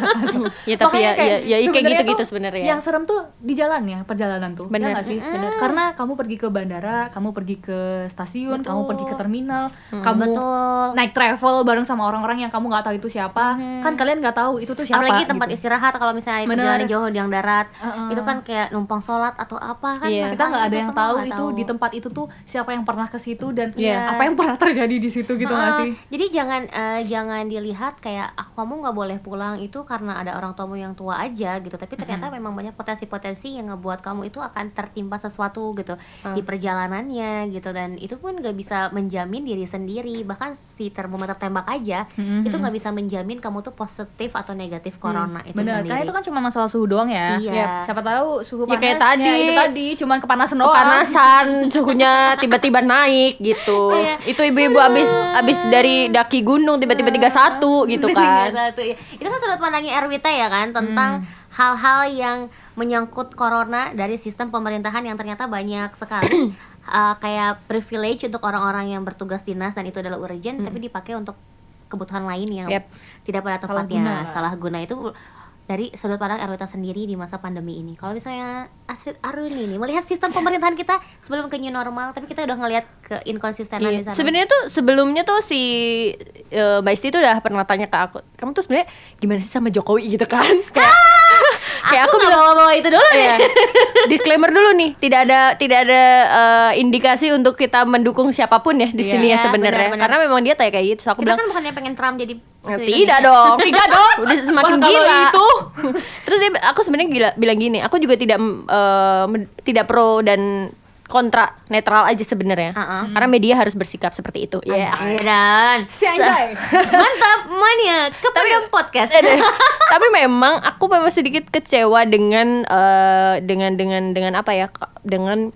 ya tapi ya Makanya ya, ya, kayak gitu gitu sebenarnya Yang serem tuh di jalan ya, perjalanan tuh. Bener. Ya sih? Bener. Karena kamu pergi ke bandara, kamu pergi ke stasiun, kamu pergi ke terminal, Hmm. kamu Betul. naik travel bareng sama orang-orang yang kamu nggak tahu itu siapa. Kan kalian nggak tahu itu tuh siapa. Apalagi tempat gitu. istirahat kalau misalnya Bener. perjalanan jauh yang darat, Heeh. itu kan kayak numpang sholat atau apa kan? Iya. kita nggak ada masalahnya yang tahu itu di tempat itu tuh siapa yang pernah ke situ dan Iya. apa yang pernah terjadi di situ gitu nggak Heeh. sih? Jadi jangan eh, jangan dilihat kayak ah, kamu nggak boleh pulang itu karena ada orang tuamu yang tua aja gitu. Tapi ternyata memang banyak potensi-potensi yang ngebuat kamu itu akan tertimpa sesuatu gitu di perjalanannya gitu dan itu pun nggak bisa menjamin diri sendiri. Bahkan si termometer tembak aja itu nggak bisa menjamin kamu tuh positif atau negatif corona itu Bener, sendiri. karena itu kan cuma masalah suhu doang ya. Iya. Ya, siapa tahu suhu Ya, kayak panas, tadi. ya itu tadi cuman kepanasan doang. panasan suhunya tiba-tiba naik gitu Iya. itu ibu-ibu abis abis dari daki gunung tiba-tiba 31 gitu kan Satu, ya. Itu kan sudut pandangnya Erwita ya kan tentang hal-hal yang menyangkut corona dari sistem pemerintahan yang ternyata banyak sekali uh, kayak privilege untuk orang-orang yang bertugas dinas dan itu adalah urgent tapi dipakai untuk kebutuhan lain yang Yep. tidak pada Salah tempatnya guna. salah guna itu dari sudut pandang Erwita sendiri di masa pandemi ini. Kalau misalnya Astrid Aruni nih melihat sistem pemerintahan kita sebelum ke new normal, tapi kita udah ngelihat ke inkonsistenan di Iya. sana. Sebenarnya tuh sebelumnya tuh si Mbak Isti tuh udah pernah tanya ke aku, kamu tuh sebenarnya gimana sih sama Jokowi gitu kan? Kayak kayak aku, nggak bilang bawa-bawa itu dulu Iya. Disclaimer dulu nih, tidak ada tidak ada eh, indikasi untuk kita mendukung siapa pun ya di Iya, sini ya sebenarnya. Karena memang dia kayak kayak gitu. Terus aku kita bilang kan bukannya pengen Trump jadi Ya, tidak dong, tidak dong. Udah semakin Wah, gila. itu. Terus dia, aku sebenarnya gila, bilang gini, aku juga tidak men- tidak pro dan kontra, netral aja sebenarnya. Uh-uh. Karena media harus bersikap seperti itu. Ya. Si Anjay. Mantap mania Kepada podcast Tapi memang aku memang sedikit kecewa dengan eh, dengan dengan dengan apa ya? Dengan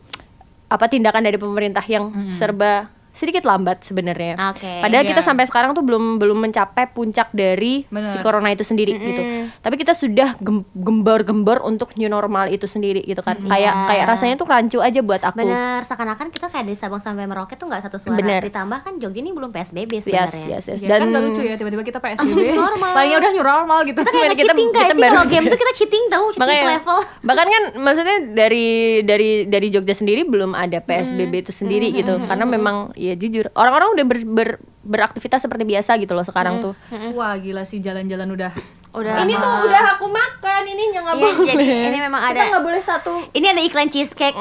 apa tindakan dari pemerintah yang serba sedikit lambat sebenarnya. Oke, Padahal kita iya. sampai sekarang tuh belum belum mencapai puncak dari Bener. si corona itu sendiri gitu. Tapi kita sudah gem- gembor-gembor untuk new normal itu sendiri gitu kan. Kayak Iya. kayak rasanya tuh rancu aja buat aku. Bener seakan-akan kita kayak dari Sabang sampai Merauke tuh nggak satu suara Bener. Ditambah kan Jogja ini belum PSBB Yes, sebenarnya yes, yes. Ya, Dan kan gak lucu ya tiba-tiba kita PSBB. Normal. Palingnya udah new normal gitu. Kita kayak Kita- cheating kita guys sih baru- kalau game tuh kita cheating tau Cheating makanya level bahkan kan maksudnya dari dari dari Jogja sendiri belum ada PSBB itu sendiri gitu karena memang ya jujur. Orang-orang udah ber- ber- beraktivitas seperti biasa gitu loh sekarang tuh. Wah gila sih jalan-jalan udah. Udah ini tuh udah aku makan ini nggak Iya, boleh. jadi ini memang kita ada nggak boleh satu. Ini ada iklan cheesecake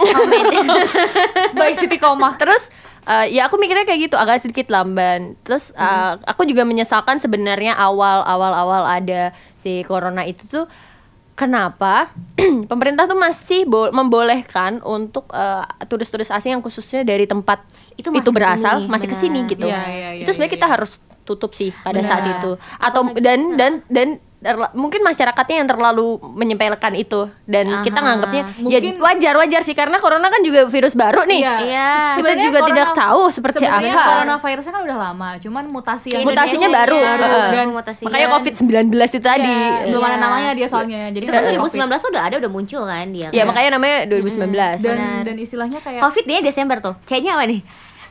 baik Siti Koma. terus eh, ya aku mikirnya kayak gitu agak sedikit lamban. Terus eh, aku juga menyesalkan sebenarnya awal awal awal ada si corona itu tuh kenapa pemerintah tuh masih bo- membolehkan untuk eh, turis-turis asing yang khususnya dari tempat Itu itu, berasal ke sini, masih benar. ke sini gitu Iya, iya, iya, itu sebenarnya iya, kita iya. harus tutup sih pada Benar. saat itu atau dan dan dan terla- mungkin masyarakatnya yang terlalu menyempelekan itu dan kita Aha. nganggapnya ya Mungkin- wajar wajar sih karena corona kan juga virus baru nih Iya. Iya. kita Sebenarnya juga corona- tidak tahu seperti apa coronavirusnya kan udah lama, cuman mutasi yang mutasinya baru, baru, Heeh. dan mutasinya. makanya covid 19 itu tadi Iya, belum Iya. ada namanya dia soalnya. Jadi Itu kan masih 2019 tuh udah ada udah muncul kan dia. ya kan. makanya namanya 2019 dan Benar. dan istilahnya kayak Covid dia Desember tuh. C-nya apa nih?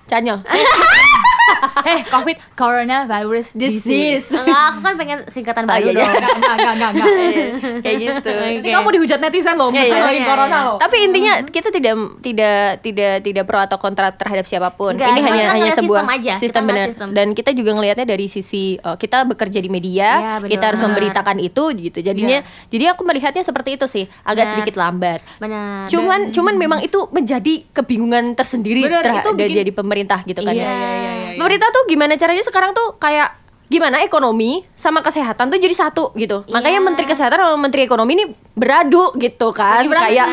加尿。eh covid coronavirus disease Enggak, aku kan pengen singkatan baru iya, iya. dong. Enggak, enggak, enggak, enggak, enggak. kayak gitu Ini kamu dihujat netizen loh, Iya, iya, iya, corona iya. loh. tapi intinya kita tidak tidak tidak tidak pro atau kontra terhadap siapa pun Enggak, ini hanya hanya sebuah sistem aja, sistem benar sistem. dan kita juga ngelihatnya dari sisi oh, kita bekerja di media Iya, kita harus memberitakan itu gitu jadinya jadi aku melihatnya seperti itu sih agak sedikit lambat Benar. cuman cuman memang itu menjadi kebingungan tersendiri Benar, terha- itu dari pemerintah gitu kan Iya, ya. iya, iya, iya, iya. pemerintah tuh gimana caranya sekarang tuh kayak gimana ekonomi sama kesehatan tuh jadi satu gitu makanya Iya. menteri kesehatan sama menteri ekonomi ini beradu gitu kan berantem, kayak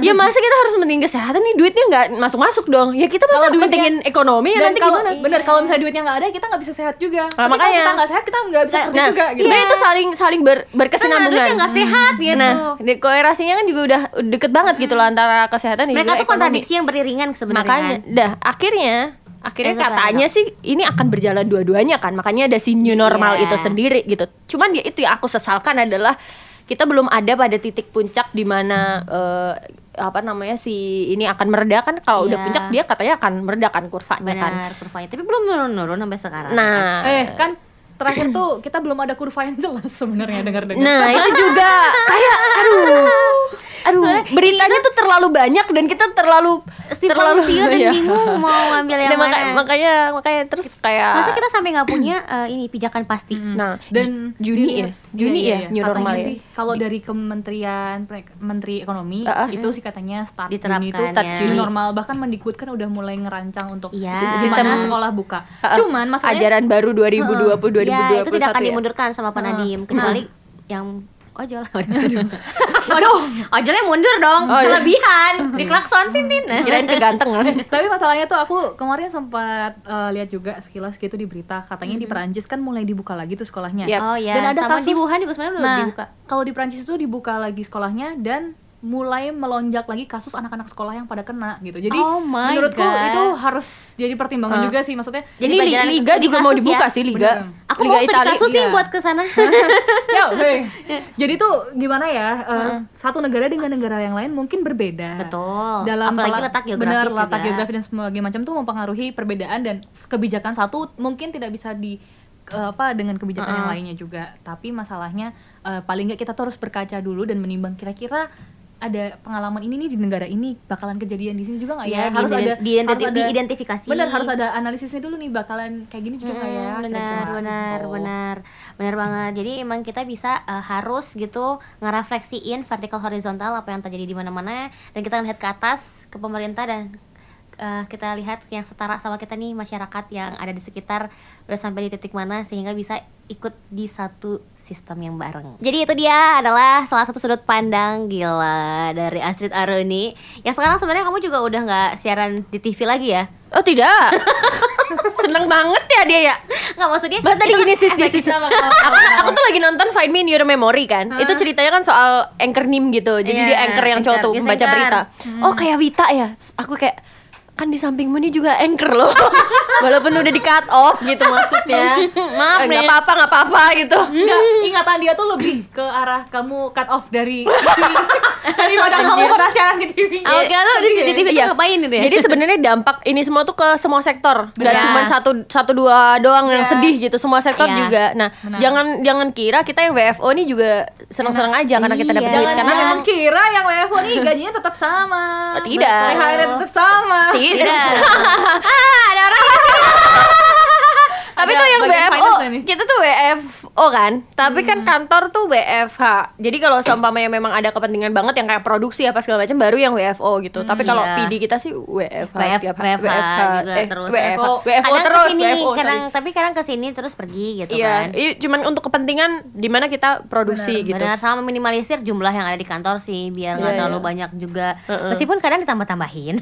ya masa kita harus penting kesehatan nih duitnya nggak masuk masuk dong ya kita masa Kalau pentingin ekonomi ya nanti kalau gimana bener kalau misalnya duitnya nggak ada kita nggak bisa sehat juga. Ah, Tapi makanya. kita nggak sehat kita nggak bisa kerja Nah, juga. Gitu. sebenarnya itu saling saling ber, berkesinambungan. Duitnya nggak sehat gitu. Nah, korelasinya kan juga udah deket banget gitu loh antara kesehatan dan Mereka juga tuh ekonomi. kontradiksi yang beriringan sebenarnya. Makanya, dah akhirnya akhirnya Ya, katanya sih ini akan berjalan dua-duanya kan. Makanya ada si new normal Iya. itu sendiri gitu. Cuman ya itu yang aku sesalkan adalah kita belum ada pada titik puncak di mana eh, apa namanya si ini akan mereda kan kalau udah Iya. puncak dia katanya akan mereda kan kurvanya kan. Benar, kurvanya. Tapi belum nurun-nurun sampai sekarang. Nah, Eh kan terakhir tuh kita belum ada kurva yang jelas sebenarnya dengar-dengar. Nah itu juga kayak aduh aduh beritanya tuh terlalu banyak dan kita terlalu terlalu siur dan Iya. bingung mau ngambil yang Nah, maka- mana. makanya makanya terus kayak Masa kita sampai nggak punya eh, ini pijakan pasti? nah dan Ju- Juni dilihat- ya Juni iya, ya iya, new katanya normal ya sih kalau dari Kementerian Menteri Ekonomi Ah, ah. itu sih katanya start Diterapkan Juni itu start ya. Juni normal bahkan Mendikbud kan udah mulai ngerancang untuk Iya. si- Sistem- sekolah buka. Ah, ah. Cuman masalahnya ajaran baru 2020 2021 ya, itu tidak akan ya. dimundurkan sama Pak Nadiem kecuali yang ojol. Waduh, Ojolnya mundur dong, Oh, iya. kelebihan. Diklakson tintin. kirain kegantengan tapi masalahnya tuh aku kemarin sempat eh, lihat juga sekilas gitu di berita katanya di Perancis kan mulai dibuka lagi tuh sekolahnya. Yap. Oh ya, Dan ada sama kasus di Wuhan juga sebenarnya udah nah, dibuka. kalau di Prancis itu dibuka lagi sekolahnya dan mulai melonjak lagi kasus anak-anak sekolah yang pada kena gitu. Jadi Oh menurutku God. itu harus jadi pertimbangan Ah. juga sih maksudnya. Jadi Ini li- liga juga mau dibuka ya? sih liga Bener. Aku liga mau studi kasus iya. buat ke sana. ya, hey. Jadi tuh gimana ya? eh, Satu negara dengan negara yang lain mungkin berbeda. Betul. Dalam Apalagi letak geografis benar, letak juga. geografi dan sebagainya macam tuh mempengaruhi perbedaan dan kebijakan satu mungkin tidak bisa di eh, apa dengan kebijakan yang lainnya juga. Tapi masalahnya eh, paling nggak kita tuh harus berkaca dulu dan menimbang kira-kira ada pengalaman ini nih di negara ini bakalan kejadian di sini juga nggak ya? Iya, harus ada diidenti- harus ada- diidentifikasi. Benar, harus ada analisisnya dulu nih bakalan kayak gini juga nggak ya? Mm, benar kira-kira benar gitu. benar benar banget jadi emang kita bisa eh, harus gitu ngerefleksiin vertikal horizontal apa yang terjadi di mana-mana dan kita lihat ke atas ke pemerintah dan eh, kita lihat yang setara sama kita nih masyarakat yang ada di sekitar udah sampai di titik mana sehingga bisa ikut di satu sistem yang bareng. Jadi itu dia adalah salah satu sudut pandang gila dari Astrid Aruni. Yang sekarang sebenarnya kamu juga udah nggak siaran di TV lagi ya? oh tidak seneng banget ya dia ya Nggak maksudnya? Bahkan tadi itu gini sis, sis, sis. aku, tuh lagi nonton Find Me in Your Memory kan. Itu ceritanya kan soal anchor nim gitu. Jadi Iya, dia anchor yang cowok tuh membaca berita. Oh kayak Wita ya. Aku kayak kan di sampingmu nih juga anchor loh. Walaupun udah di cut off gitu maksudnya. Maaf Eh, nggak apa-apa nggak apa-apa gitu. Enggak, ingatan dia tuh lebih ke arah kamu cut off dari daripada kamu Anjir. pernah siaran di TV. Kira tuh di, di TV tuh Iya. ngapain gitu ya? Jadi sebenarnya dampak ini semua tuh ke semua sektor, nggak Benar. cuma satu satu dua doang yang Iya. sedih gitu, semua sektor Iya. juga. Nah, Benar. jangan jangan kira kita yang WFO ini juga senang-senang aja karena kita dapat Iya. duit karena jangan memang kira yang WFO nih gajinya tetap sama. Tidak. THR-nya tetap sama. tidak. Ah, ada orang Tapi tuh yang WFO, kita tuh WFO kan. Tapi kan Hmm. kantor tuh WFH. Jadi kalau seumpamanya memang ada kepentingan banget yang kayak produksi apa segala macam baru yang WFO gitu. Tapi kalau iya. PD kita sih WFH WF, setiap WFH juga eh, terus. WFH, WFO. WFO kadang terus, ke sini, WFO. sorry. kadang tapi kadang ke sini terus pergi gitu Iya, kan. iya, cuman untuk kepentingan di mana kita produksi gitu. Benar sama minimalisir jumlah yang ada di kantor sih biar nggak Iya, terlalu iya. banyak juga. Heeh. Meskipun kadang ditambah-tambahin.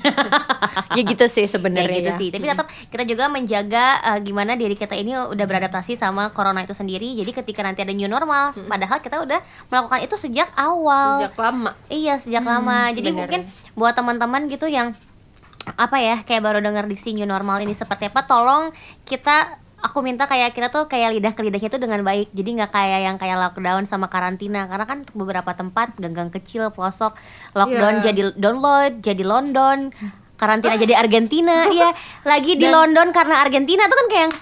ya gitu sih sebenarnya. gitu ya. sih. Tapi tetap kita juga menjaga eh, gimana diri kita ini udah beradaptasi sama corona itu sendiri. Jadi ketika nanti ada new normal, padahal kita udah melakukan itu sejak awal. Sejak lama. Iya sejak lama. Jadi sebenarnya. mungkin buat teman-teman gitu yang apa ya kayak baru dengar diksi new normal ini seperti apa, tolong kita aku minta kayak kita tuh kayak lidah ke lidahnya tuh dengan baik. Jadi nggak kayak yang kayak lockdown sama karantina karena kan untuk beberapa tempat gang-gang kecil pelosok lockdown Iya. jadi download, jadi London. karantina jadi Argentina ya lagi di London karena Argentina tuh kan kayak yang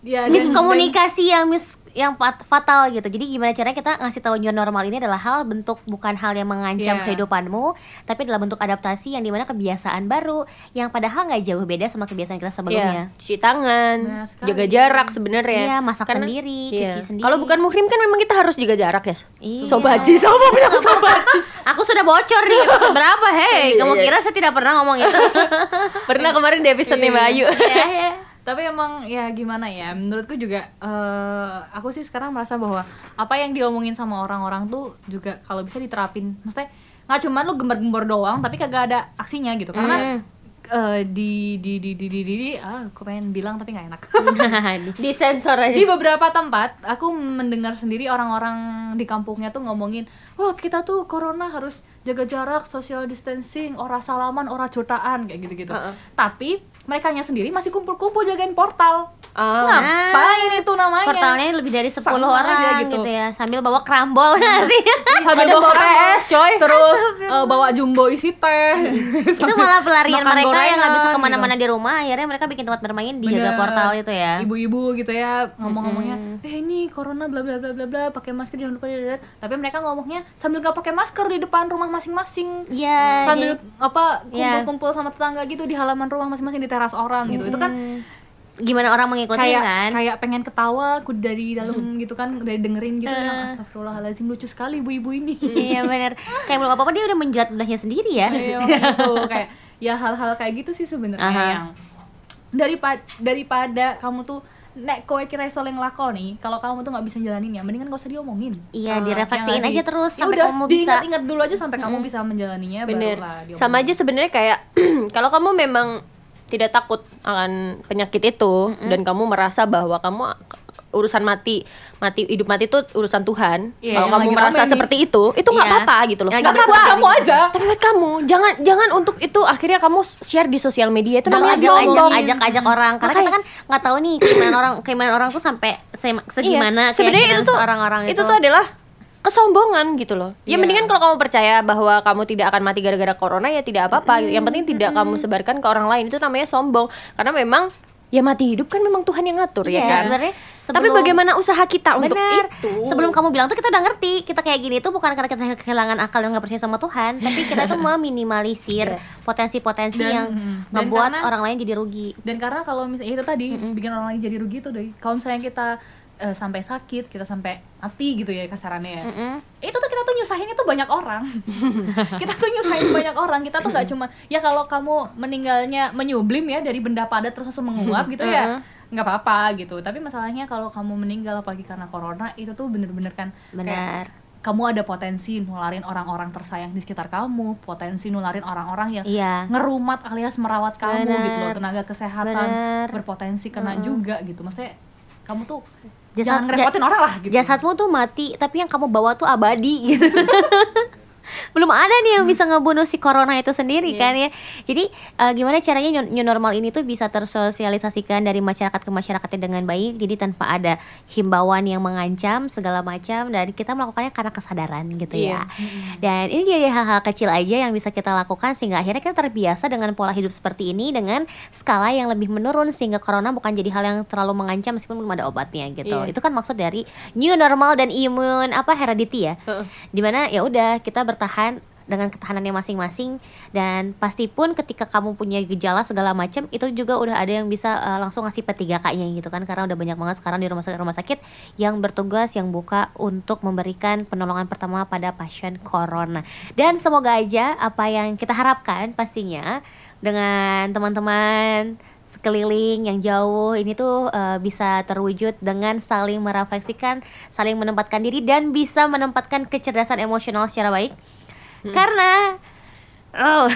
Ya, dan- miskomunikasi yang mis yang fat- fatal gitu. Jadi gimana caranya kita ngasih tahu new normal ini adalah hal bentuk bukan hal yang mengancam Iya. kehidupanmu, tapi adalah bentuk adaptasi yang di mana kebiasaan baru yang padahal nggak jauh beda sama kebiasaan kita sebelumnya. Iya, cuci tangan, sekali. jaga jarak sebenarnya. Iya, masak Karena- sendiri, iya. cuci sendiri. Kalau bukan muhrim kan memang kita harus jaga jarak ya. Iya. Sobaji sama bilang sobaji. Aku sudah bocor nih episode berapa? Hei, Iya, kamu kira saya tidak pernah ngomong itu? Pernah kemarin di episode Iya. Mbak Ayu. Iya, iya. Tapi emang ya gimana ya menurutku juga eh aku sih sekarang merasa bahwa apa yang diomongin sama orang-orang tuh juga kalau bisa diterapin maksudnya nggak cuman lu gembar-gembor doang tapi kagak ada aksinya gitu karena Mm. eh, di, di di di di di di ah aku pengen bilang tapi nggak enak Di sensor aja. di beberapa tempat aku mendengar sendiri orang-orang di kampungnya tuh ngomongin wah kita tuh corona harus jaga jarak social distancing ora salaman ora jotaan kayak gitu-gitu Heeh. tapi mereka sendiri masih kumpul-kumpul jagain portal Ah. ngapain itu namanya Portalnya lebih dari 10 Sama orang aja gitu. ya, sambil bawa kerambol nggak sih. sambil bawa PS, coy. terus eh, bawa jumbo isi teh itu malah pelarian mereka yang nggak bisa gorengan, ke mana-mana gitu. di rumah akhirnya mereka bikin tempat bermain di jaga portal itu ya ibu-ibu gitu ya ngomong-ngomongnya eh ini corona bla bla bla bla bla pakai masker jangan lupa dadadad." tapi mereka ngomongnya sambil nggak pakai masker di depan rumah masing-masing Iya, sambil jadi- apa Iya. kumpul-kumpul sama tetangga gitu di halaman rumah masing-masing di teras orang gitu. Itu kan gimana orang mengikuti kayak kan? kayak pengen ketawa aku dari dalam gitu kan dari dengerin gitu ya astagfirullahaladzim lucu sekali ibu-ibu ini. Iya benar kayak belum apa apa dia udah menjilat ludahnya sendiri ya. Iya, gitu kayak ya hal-hal kayak gitu sih sebenarnya Aha. yang daripada daripada kamu tuh nek kowe kira iso yang lakoni kalau kamu tuh nggak bisa jalanin ya mendingan gak usah diomongin. Iya, Ah, direfleksiin aja terus Ya sampai udah, kamu bisa- diingat-ingat dulu aja sampai kamu bisa menjalaninya Bener. Sama aja sebenarnya kayak kalau kamu memang tidak takut akan penyakit itu dan kamu merasa bahwa kamu urusan mati mati hidup mati itu urusan Tuhan. Iya, kalau kamu merasa seperti itu, itu nggak Iya. apa-apa gitu loh. Nggak apa-apa. kamu aja Tapi buat kamu, jangan jangan untuk itu akhirnya kamu share di sosial media itu namanya ajak ajak ajak ajak orang karena kita kan nggak tahu nih keimanan orang keimanan orang tuh sampai se- segimana Iya. sebenarnya itu tuh orang-orang itu tuh adalah kesombongan gitu loh. Ya Iya. mendingan kalau kamu percaya bahwa kamu tidak akan mati gara-gara corona ya tidak apa-apa. Yang penting tidak kamu sebarkan ke orang lain itu namanya sombong. Karena memang ya mati hidup kan memang Tuhan yang ngatur Iya, ya kan. sebenarnya Tapi sebelum- bagaimana usaha kita untuk Bener. itu? Sebelum kamu bilang tuh kita udah ngerti kita kayak gini tuh bukan karena kita kehilangan akal dan nggak percaya sama Tuhan, tapi kita tuh meminimalisir Yes. potensi-potensi Dan- yang mm, dan ngebuat karena- orang lain jadi rugi. dan karena kalau misalnya itu tadi bikin orang lain jadi rugi tuh deh kalau misalnya kita eh, sampai sakit kita sampai mati gitu ya kasarannya ya Mm-mm. itu tuh kita tuh nyusahin itu banyak orang kita tuh nyusahin banyak orang kita tuh nggak cuma ya kalau kamu meninggalnya menyublim ya dari benda padat terus langsung menguap gitu ya nggak apa-apa gitu tapi masalahnya kalau kamu meninggal apalagi karena corona itu tuh bener-bener kan Benar. kamu ada potensi nularin orang-orang tersayang di sekitar kamu potensi nularin orang-orang yang Iya. ngerumat alias merawat kamu Bener. gitu loh tenaga kesehatan Bener. berpotensi kena juga gitu maksudnya kamu tuh Jasad- jangan ngerepotin orang lah gitu Jasadmu tuh mati, tapi yang kamu bawa tuh abadi gitu. Belum ada nih yang bisa ngebunuh si corona itu sendiri kan ya. Jadi eh, gimana caranya new, normal ini tuh bisa tersosialisasikan dari masyarakat ke masyarakatnya dengan baik. Jadi tanpa ada himbauan yang mengancam segala macam dan kita melakukannya karena kesadaran gitu ya. Dan ini jadi hal-hal kecil aja yang bisa kita lakukan sehingga akhirnya kita terbiasa dengan pola hidup seperti ini dengan skala yang lebih menurun sehingga corona bukan jadi hal yang terlalu mengancam meskipun belum ada obatnya gitu. Iya. Itu kan maksud dari new normal dan imun apa heredity ya. Heeh. Di mana ya udah kita bertahan dengan ketahanannya masing-masing dan pasti pun ketika kamu punya gejala segala macam itu juga udah ada yang bisa uh, langsung ngasih P3K-nya gitu kan karena udah banyak banget sekarang di rumah sakit rumah sakit yang bertugas yang buka untuk memberikan penolongan pertama pada pasien corona. Dan semoga aja apa yang kita harapkan pastinya dengan teman-teman sekeliling yang jauh ini tuh uh, bisa terwujud dengan saling merefleksikan, saling menempatkan diri dan bisa menempatkan kecerdasan emosional secara baik. Karena oh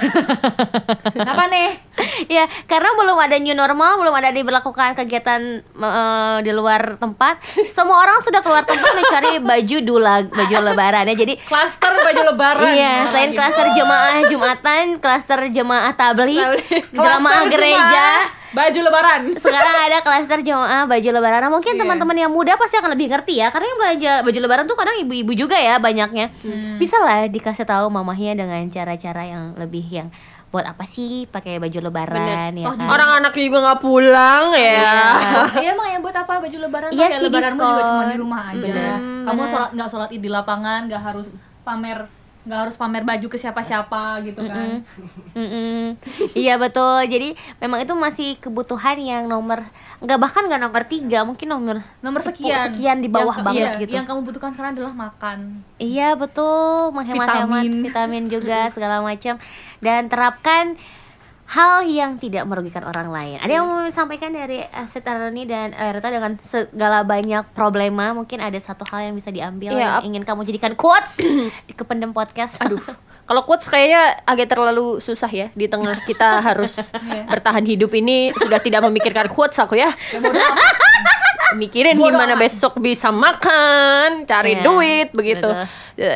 Kenapa nih? ya karena belum ada new normal, belum ada diberlakukan kegiatan uh, di luar tempat. Semua orang sudah keluar tempat mencari baju dulag, baju lebaran ya. Jadi Klaster baju lebaran. Iya, Mana selain lagi? klaster jemaah Jumatan, klaster jemaah tabligh, jemaah gereja, baju lebaran sekarang ada klaster jemaah baju lebaran nah, mungkin Iya. teman-teman yang muda pasti akan lebih ngerti ya karena yang belanja baju lebaran tuh kadang ibu-ibu juga ya banyaknya Hmm. bisa lah dikasih tahu mamahnya dengan cara-cara yang lebih yang buat apa sih pakai baju lebaran ya Oh, kan Orang anak juga nggak pulang ya. Iya emang ya buat apa baju lebaran Iya sih, lebaranmu juga cuma di rumah aja. Bener, Kamu bener. sholat nggak sholat id di lapangan, nggak harus pamer nggak harus pamer baju ke siapa-siapa gitu kan. Mm-mm. iya betul jadi memang itu masih kebutuhan yang nomor nggak bahkan nggak nomor tiga mungkin nomor Nomor sekian. sekian di bawah Yang- banget iya, gitu Yang kamu butuhkan sekarang adalah makan. Iya betul menghemat-hemat Vitamin. vitamin juga segala macam dan terapkan hal yang tidak merugikan orang lain. Ada yang mau sampaikan dari Aset Aroni dan Erta dengan segala banyak problema mungkin ada satu hal yang bisa diambil Iya, yang ingin kamu jadikan quotes di kependem podcast. Aduh. Kalau quotes kayaknya agak terlalu susah ya di tengah kita harus bertahan hidup ini sudah tidak memikirkan quotes aku ya. Mikirin gimana besok bisa makan, cari Iya, duit begitu. betul.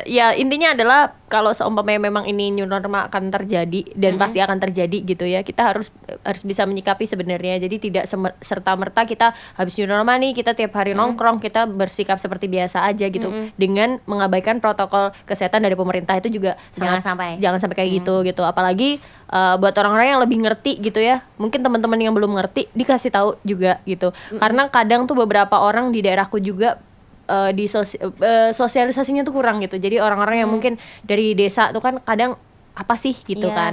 Ya intinya adalah kalau seumpamanya memang ini new normal akan terjadi dan pasti akan terjadi gitu ya. Kita harus harus bisa menyikapi sebenarnya. Jadi tidak serta merta kita habis new normal nih kita tiap hari nongkrong kita bersikap seperti biasa aja gitu dengan mengabaikan protokol kesehatan dari pemerintah itu juga Jangan sangat- sampai. jangan sampai kayak gitu gitu apalagi uh, buat orang-orang yang lebih ngerti gitu ya mungkin teman-teman yang belum ngerti dikasih tahu juga gitu karena kadang tuh beberapa orang di daerahku juga uh, di sosi- uh, sosialisasinya tuh kurang gitu. Jadi orang-orang yang mungkin dari desa tuh kan kadang apa sih? gitu Iya. kan.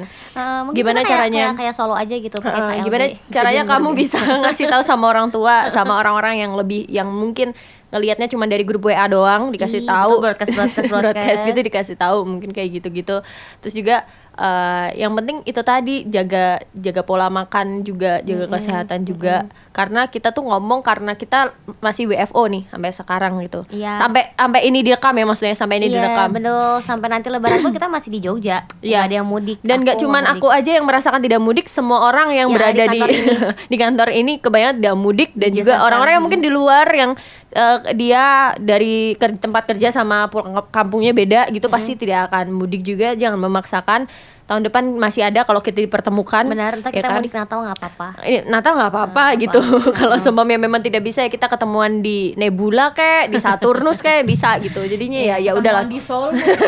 Mungkin Gimana kayak, caranya? kayak, kayak solo aja gitu KLB. gimana caranya Jadi kamu bisa ngasih tahu sama orang tua sama orang-orang yang lebih yang mungkin ngelihatnya cuma dari grup WA doang dikasih Ih, tahu. broadcast, broadcast, broadcast broadcast. gitu dikasih tahu mungkin kayak gitu-gitu. Terus juga eh, yang penting itu tadi jaga jaga pola makan juga jaga kesehatan juga karena kita tuh ngomong karena kita masih WFO nih sampai sekarang gitu Iya. sampai sampai ini direkam ya maksudnya sampai ini Iya, direkam betul. Sampai nanti lebaran pun kita masih di Jogja. Iya. Nggak ada yang mudik. Dan cuman nggak aku aja yang merasakan tidak mudik, semua orang yang ada berada di di kantor ini. di kantor ini kebanyakan tidak mudik dan Di juga Jakarta. orang-orang yang mungkin di luar yang eh, dia dari ker- tempat kerja sama pulang kampungnya beda gitu pasti tidak akan mudik juga. Jangan memaksakan. Tahun depan masih ada kalau kita dipertemukan. Benar, entar ya kita kan? mudik Natal nggak apa-apa. Ini Natal nggak apa-apa gitu. Kalau seumpamanya memang tidak bisa ya kita ketemuan di Nebula kayak di Saturnus kayak bisa gitu. Jadinya ya ya udahlah. Ketemuan di Seoul mungkin,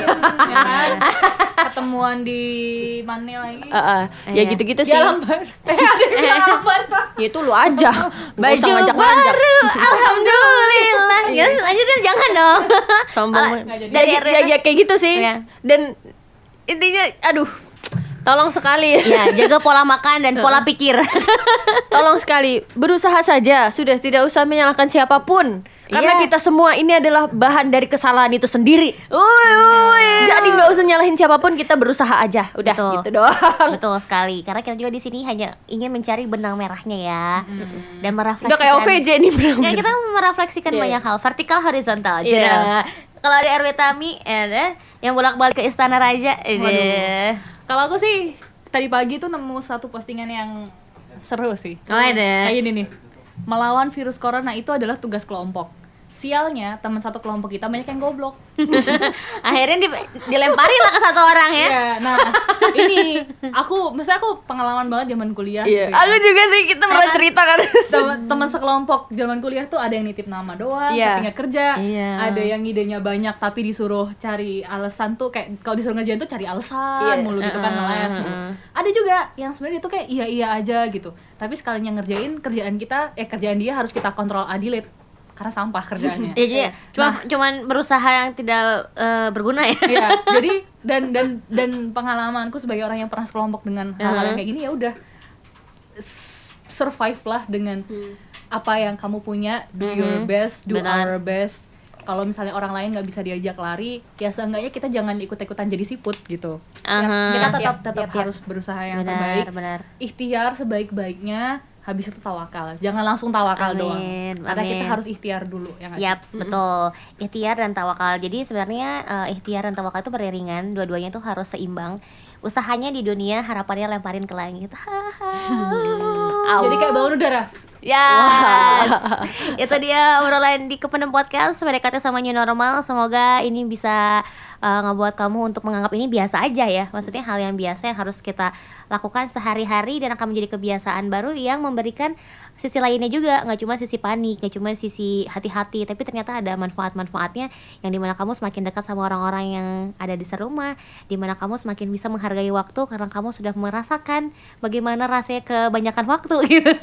ya kan? Ketemuan di mana lagi? Eh, eh, ya Iya. gitu-gitu sih. Di Alam Barca. Eh, ada di Alam Barca. Ya itu lu aja. Baju baru, alhamdulillah. Ya, lanjutin jangan dong. sombong dari ya, ya, ya kayak gitu sih Iya. dan intinya aduh tolong sekali Ya, jaga pola makan dan pola pikir. tolong sekali berusaha saja sudah tidak usah menyalahkan siapa pun karena Iya. kita semua ini adalah bahan dari kesalahan itu sendiri Uy, uy. jadi nggak usah nyalahin siapa pun kita berusaha aja udah Betul. gitu doang Betul sekali. Karena kita juga di sini hanya ingin mencari benang merahnya ya. Dan merefleksikan. udah kayak OVJ nih bro Ya, kita merefleksikan Iya. banyak hal, vertikal horizontal. Iya. Jeda. Kalau ada RW Tami, ada yang bolak-balik ke Istana Raja. Ada. Kalau aku sih tadi pagi tuh nemu satu postingan yang seru sih. Oh, ada. Kayak gini nih. Melawan virus corona itu adalah tugas kelompok. Sialnya teman satu kelompok kita banyak yang goblok. Akhirnya di, dilempari lah ke satu orang ya. Iya, nah ini aku, misalnya aku pengalaman banget zaman kuliah. Iya, gitu ya. aku juga sih kita pernah kan? cerita kan. teman sekelompok zaman kuliah tuh ada yang nitip nama doang, Iya. tapi nggak kerja. Iya. Ada yang idenya banyak tapi disuruh cari alasan tuh kayak kalau disuruh ngerjain tuh cari alasan Iya. mulu gitu kan ngeles. uh-uh. Ada juga yang sebenarnya itu kayak iya iya aja gitu. Tapi sekalinya ngerjain kerjaan kita, eh kerjaan dia harus kita kontrol adilit karena sampah kerjaannya. Iya, jadi cuma cuman berusaha yang tidak eh, berguna ya. Iya, jadi dan dan dan pengalamanku sebagai orang yang pernah sekelompok dengan hal-hal yang kayak gini ya udah survive lah dengan apa yang kamu punya, do your best, do Benar. our best. Kalau misalnya orang lain nggak bisa diajak lari, ya seenggaknya kita jangan ikut-ikutan jadi siput gitu. Aha. Kita tetap Yap, tetap yap, yap. harus berusaha yang Benar, terbaik. benar. Ikhtiar sebaik-baiknya, habis itu tawakal. Jangan langsung tawakal Amin, doang. Karena kita harus ikhtiar dulu yang Yaps, betul. Ikhtiar dan tawakal. Jadi sebenarnya eh, ikhtiar dan tawakal itu beriringan, dua-duanya itu harus seimbang. Usahanya di dunia, harapannya lemparin ke langit. Jadi kayak balon udara. Ya, itu dia obrolan di Kependem Podcast. PDKT sama New Normal. Semoga ini bisa uh, ngebuat kamu untuk menganggap ini biasa aja ya. Maksudnya hal yang biasa yang harus kita lakukan sehari-hari dan akan menjadi kebiasaan baru yang memberikan sisi lainnya juga nggak cuma sisi panik nggak cuma sisi hati-hati tapi ternyata ada manfaat-manfaatnya yang di mana kamu semakin dekat sama orang-orang yang ada di serumah di mana kamu semakin bisa menghargai waktu karena kamu sudah merasakan bagaimana rasanya kebanyakan waktu gitu.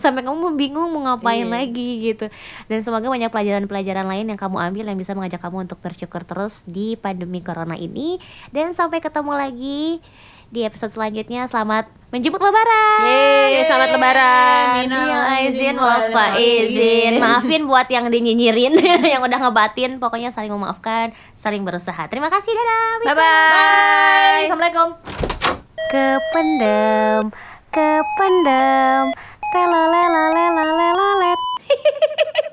Sampai kamu bingung mau ngapain yeah. lagi gitu. Dan semoga banyak pelajaran-pelajaran lain yang kamu ambil yang bisa mengajak kamu untuk bersyukur terus di pandemi corona ini. Dan sampai ketemu lagi di episode selanjutnya. Selamat menjemput lebaran. Yeay, selamat lebaran. Minal aizin wafa izin. Maafin buat yang dinyinyirin, yang udah ngebatin. Pokoknya saling memaafkan, saling berusaha. Terima kasih, dadah. Bye bye. bye. Assalamualaikum. Kependem, kependem. Telolela lela lela